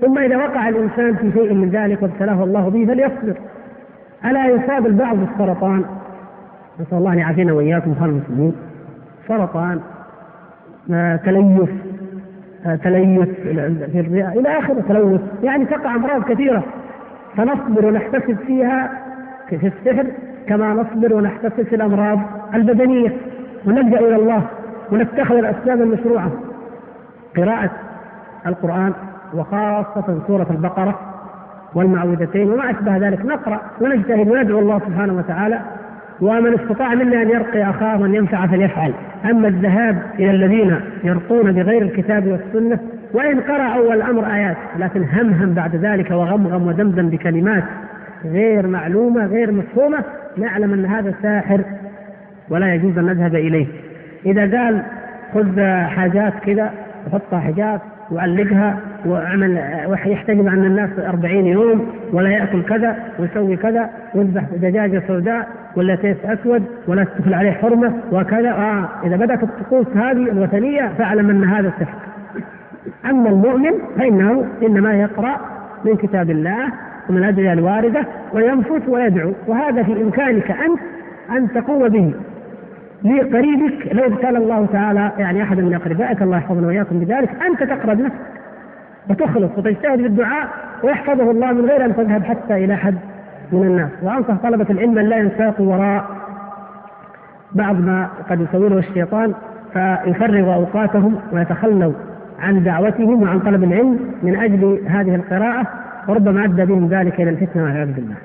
ثم إذا وقع الإنسان في شيء من ذلك وابتلاه الله به فليصبر. ألا يصاب البعض بالسرطان نسأل الله أن يعافينا وإياكم خير المسلمين. سرطان تليف تليف في الرئة إلى آخره تلوث. يعني تقع أمراض كثيرة. فنصبر ونحتسب فيها في السحر كما نصبر ونحتسب في الأمراض البدنية. ونلجأ إلى الله ونتخذ الأسباب المشروعة. قراءة القرآن وخاصة سورة البقرة والمعوذتين وما أشبه ذلك. نقرأ ونجتهد وندعو الله سبحانه وتعالى ومن استطاع منا أن يرقي أخاه من ينفع فليفعل، أما الذهاب إلى الذين يرقون بغير الكتاب والسنة وإن قرأ أول الأمر آيات لكن همهم بعد ذلك وغمغم ودمدم بكلمات غير معلومة غير مفهومة نعلم أن هذا ساحر ولا يجوز أن نذهب إليه. إذا قال خذ حاجات كذا وحطها حجاب وعلقها واعمل يحتجب عن الناس أربعين يوم ولا يأكل كذا ويسوي كذا ويذبح دجاجة سوداء ولا تيس أسود ولا تدخل عليه حرمة وكذا آه إذا بدأت الطقوس هذه الوثنية فاعلم أن هذا سحر. أما المؤمن فإنه إنما يقرأ من كتاب الله ومن الادعيه الواردة وينفث ويدعو وهذا في إمكانك أنت أن تقوم به لقريبك لو ابتلى الله تعالى يعني أحد من أقربائك الله يحفظنا وإياكم بذلك أنت تقرا بنفسك وتخلص وتجتهد بالدعاء ويحفظه الله من غير أن تذهب حتى إلى حد من الناس. وأنصح طلبة العلم أن لا ينساقوا وراء بعض ما قد يسويه الشيطان فيفرغوا أوقاتهم ويتخلوا عن دعوتهم وعن طلب العلم من أجل هذه القراءة وربما أدى بهم ذلك إلى الفتنة والعياذ بالله.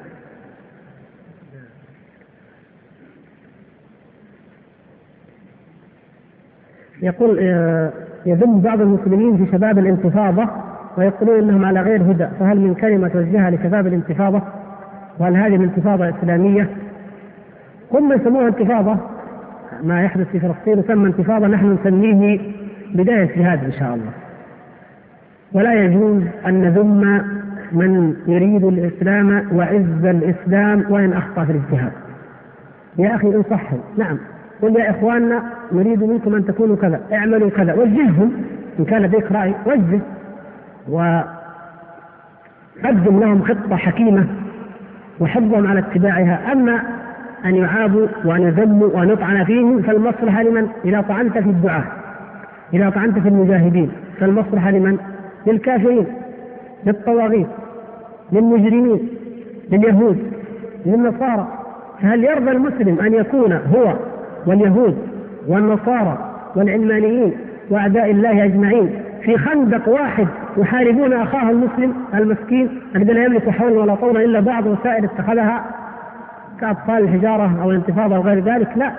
يقول آه، يذم بعض المسلمين في شباب الانتفاضة ويقولون إنهم على غير هدى فهل من كلمة توجهها لشباب الانتفاضة؟ وهل هذه الانتفاضة إسلامية؟ هم يسموها انتفاضة ما يحدث في فلسطين يسمى انتفاضة نحن نسميه بداية جهاد إن شاء الله. ولا يجوز أن نذم من يريد الإسلام وعز الإسلام وإن أخطأ في الاجتهاد. يا أخي انصحهم نعم. قل يا إخواننا نريد منكم أن تكونوا كذا اعملوا كذا وجههم إن كان لديك رأي وجه وقدم لهم خطة حكيمة وحضهم على اتباعها أما أن يعابوا وأن يذموا وأن يطعن فيهم فالمصلحة لمن؟ إذا طعنت في الدعاة إذا طعنت في المجاهدين فالمصلحة لمن؟ للكافرين للطواغيت للمجرمين لليهود للنصارى فهل يرضى المسلم أن يكون هو واليهود والنصارى والعلمانيين وأعداء الله أجمعين. في خندق واحد يحاربون أخاه المسلم المسكين الذي لا يملك حولا ولا طولا إلا بعض وسائل اتخذها كأطفال الحجارة أو الانتفاضة أو غير ذلك. لا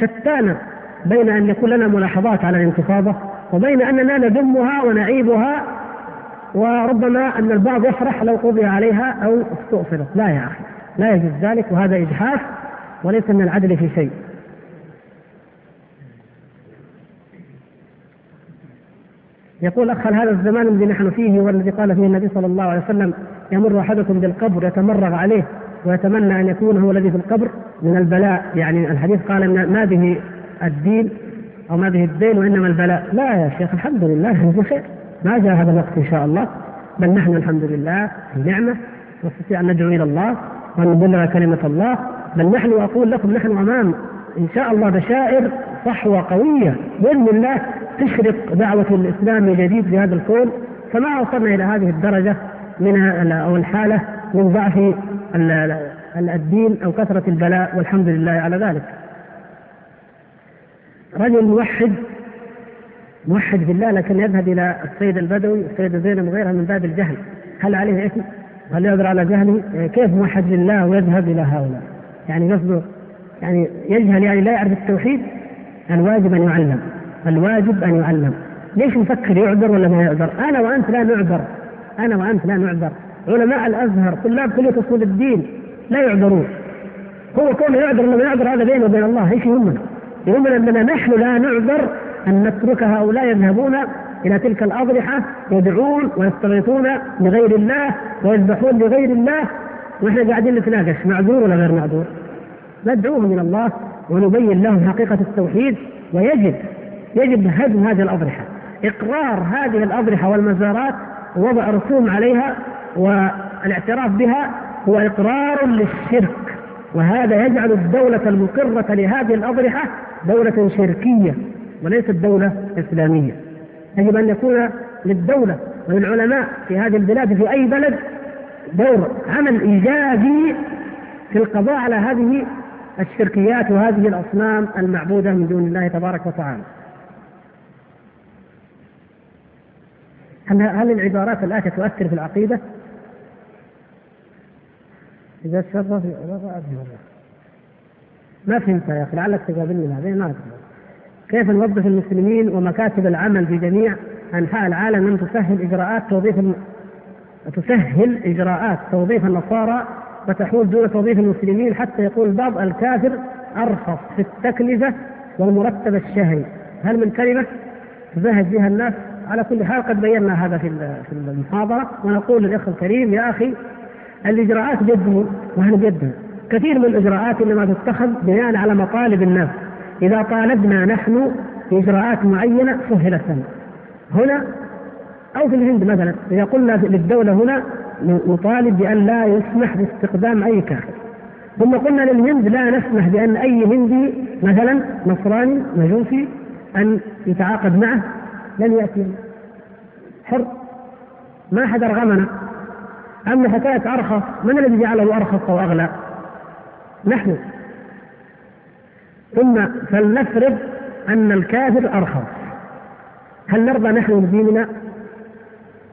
شتان بين أن يكون لنا ملاحظات على الانتفاضة وبين أننا نذمها ونعيبها وربما أن البعض يفرح لو قضي عليها أو استؤصلت لا يا أخي لا يجوز ذلك وهذا إجحاف وليس من العدل في شيء. يقول أخ هذا الزمان الذي نحن فيه هو الذي قال فيه النبي صلى الله عليه وسلم يمر أحدكم بالقبر يتمرغ عليه ويتمنى أن يكون هو الذي في القبر من البلاء. يعني الحديث قال إن ما به الدين أو ما به الدين وإنما البلاء. لا يا شيخ الحمد لله بخير ما جاء هذا الوقت إن شاء الله. بل نحن الحمد لله في نعمة نستطيع أن ندعو إلى الله وأن نبلغ كلمة الله. بل نحن أقول لكم نحن أمام إن شاء الله بشائر صحوة قوية بإذن الله تشرق دعوة الإسلام من جديد في هذا الكون فما وصلنا إلى هذه الدرجة من أو الحالة من ضعف الدين أو كثرة البلاء والحمد لله على ذلك رجل موحد موحد بالله لكن يذهب إلى السيد البدوي السيد زينب وغيرها من باب الجهل هل عليه إثم؟ هل يقدر على جهله؟ كيف موحد لله ويذهب إلى هؤلاء؟ يعني قصده يعني يجهل يعني لا يعرف التوحيد الواجب أن يعلم. الواجب أن يعلم. ليش نفكر يعذر ولا ما يعذر؟ أنا وأنت لا نعذر. أنا وأنت لا نعذر. علماء الأزهر طلاب كلية أصول الدين لا يعذرون. هو كونه يعذر ولا ما يعذر هذا بينه وبين الله. إيش يهمنا؟ يهمنا أننا نحن لا نعذر أن نترك هؤلاء يذهبون إلى تلك الأضرحة يدعون ويستغيثون لغير الله ويذبحون لغير الله ونحن قاعدين نتناقش معذور ولا غير معذور؟ ندعوهم إلى الله. ونبين لهم حقيقة التوحيد ويجب يجب هدم هذه الأضرحة. إقرار هذه الأضرحة والمزارات ووضع رسوم عليها والاعتراف بها هو إقرار للشرك. وهذا يجعل الدولة المقرة لهذه الأضرحة دولة شركية وليست دولة إسلامية. يجب أن يكون للدولة وللعلماء في هذه البلاد في أي بلد دور عمل إيجابي في القضاء على هذه الشركيات وهذه الأصنام المعبودة من دون الله تبارك وتعالى. هل هل العبارات الآتية تؤثر في العقيدة؟ إذا تشرف ما فهمت يا أخي لعلك تقابلني بعدين ما كيف نوظف المسلمين ومكاتب العمل في جميع أنحاء العالم أن تسهل إجراءات توظيف الم... تسهل إجراءات توظيف النصارى وتحول دون توظيف المسلمين حتى يقول البعض الكافر أرخص في التكلفة والمرتب الشهري. هل من كلمة تزهد بها الناس؟ على كل حال قد بينا هذا في في المحاضرة ونقول للأخ الكريم يا أخي الإجراءات بيدهم ونحن بيدنا كثير من الإجراءات إنما تتخذ بناء على مطالب الناس. إذا طالبنا نحن بإجراءات معينة سهلت هنا أو في الهند مثلا إذا قلنا للدولة هنا نطالب بأن لا يسمح باستخدام أي كافر ثم قلنا للهند لا نسمح بأن أي هندي مثلا نصراني مجوسي أن يتعاقد معه. لن يأتي. حر. ما حد أرغمنا أما حكاية أرخص من الذي جعله أرخص أو أغلى؟ نحن. ثم فلنفرض أن الكافر أرخص. هل نرضى نحن بديننا؟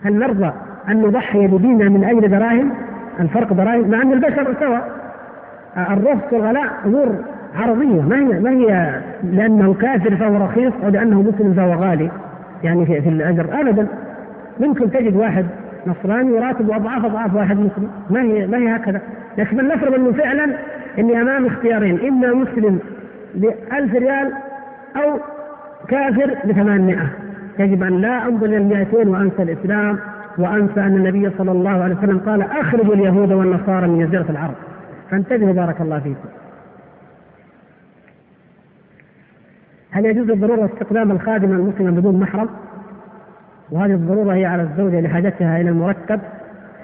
هل نرضى أن نضحي بديننا من أجل دراهم؟ الفرق دراهم مع أن البشر سواء. الرخص والغلاء أمور عرضية. ما هي ما هي لأنه كافر فهو رخيص أو لأنه مسلم فهو غالي؟ يعني في, في الأجر أبدا. ممكن تجد واحد نصراني يراتب أضعاف أضعاف واحد مسلم. ما هي ما هي هكذا. لكن نفرض أنه فعلا إني أمام اختيارين إما مسلم بألف ريال أو كافر بثمانمائة. يجب أن لا أنظر إلى المئتين وأنسى الإسلام. وأنسى أن النبي صلى الله عليه وسلم قال أخرجوا اليهود والنصارى من جزيرة العرب. فانتبهوا بارك الله فيكم. هل يجوز الضرورة استخدام الخادم المسلم بدون محرم؟ وهذه الضرورة هي على الزوجة لحاجتها إلى المرتب.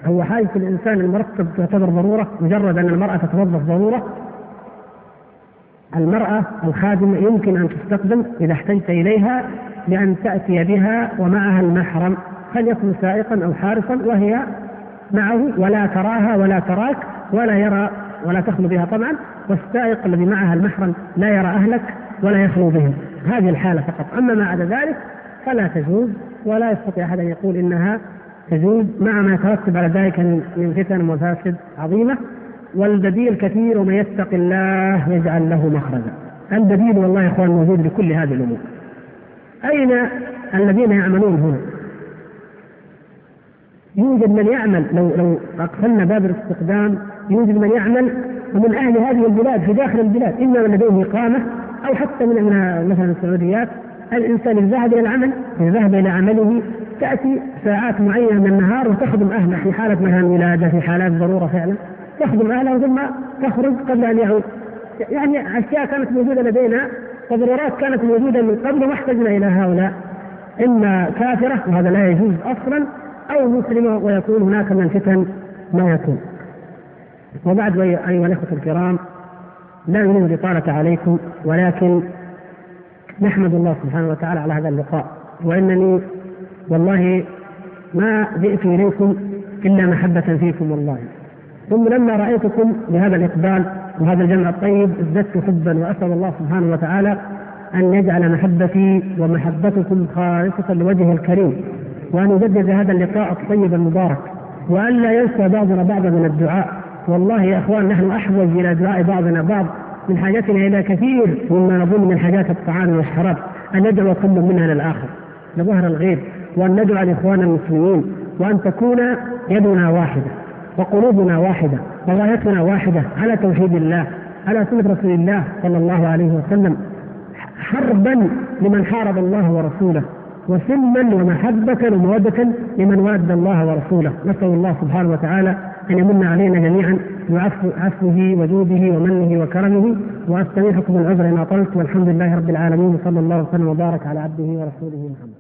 هو حاجة الإنسان المرتب تعتبر ضرورة مجرد أن المرأة تتوظف ضرورة. المرأة الخادمة يمكن أن تستخدم إذا احتجت إليها بأن تأتي بها ومعها المحرم. فليكن سائقا أو حارسا وهي معه ولا تراها ولا تراك ولا يرى ولا تخلو بها طبعا والسائق الذي معها المحرم لا يرى أهلك ولا يخلو بهم. هذه الحالة فقط. أما ما عدا ذلك فلا تجوز ولا يستطيع أحد أن يقول إنها تجوز مع ما يترتب على ذلك من فتن ومفاسد عظيمة. والبديل كثير ومن يتق الله يجعل له مخرجا. البديل والله يا إخوان موجود لكل هذه الأمور. أين الذين يعملون هنا؟ يوجد من يعمل لو لو أقفلنا باب الاستخدام يوجد من يعمل ومن أهل هذه البلاد في داخل البلاد إما من لديهم إقامة أو حتى من مثلا السعوديات الإنسان إذا ذهب إلى العمل إذا ذهب إلى عمله تأتي ساعات معينة من النهار وتخدم أهله في حالة مثلا ولادة في حالات ضرورة فعلا تخدم أهله ثم تخرج قبل أن يعود. يعني أشياء كانت موجودة لدينا تضررات كانت موجودة من قبل وما احتجنا إلى هؤلاء. إما كافرة وهذا لا يجوز أصلا أو مسلمه ويكون هناك من الفتن ما يكون. وبعد أيها الإخوة الكرام لا نريد الإطالة عليكم ولكن نحمد الله سبحانه وتعالى على هذا اللقاء. وإنني والله ما جئت إليكم إلا محبة فيكم والله. ثم لما رأيتكم بهذا الإقبال وهذا الجمع الطيب ازددت حبا وأسأل الله سبحانه وتعالى أن يجعل محبتي ومحبتكم خالصة لوجهه الكريم. وأن يجدد هذا اللقاء الطيب المبارك وأن لا ينسى بعضنا بعضا من الدعاء. والله يا إخوان نحن أحوج إلى دعاء بعضنا بعض من حاجتنا إلى كثير مما نظن من حاجات الطعام والشراب. أن ندعو كل منها للاخر لظهر الغيب وأن ندعو لاخواننا المسلمين وأن تكون يدنا واحدة وقلوبنا واحدة وغايتنا واحدة على توحيد الله على سنة رسول الله صلى الله عليه وسلم حربا لمن حارب الله ورسوله. وسلما ومحبة ومودة لمن واد الله ورسوله. نسأل الله سبحانه وتعالى أن يمن علينا جميعا بعفوه وجوده ومنه وكرمه. واستميحكم العذر إن أطلت والحمد لله رب العالمين وصلى الله وسلم وبارك على عبده ورسوله محمد.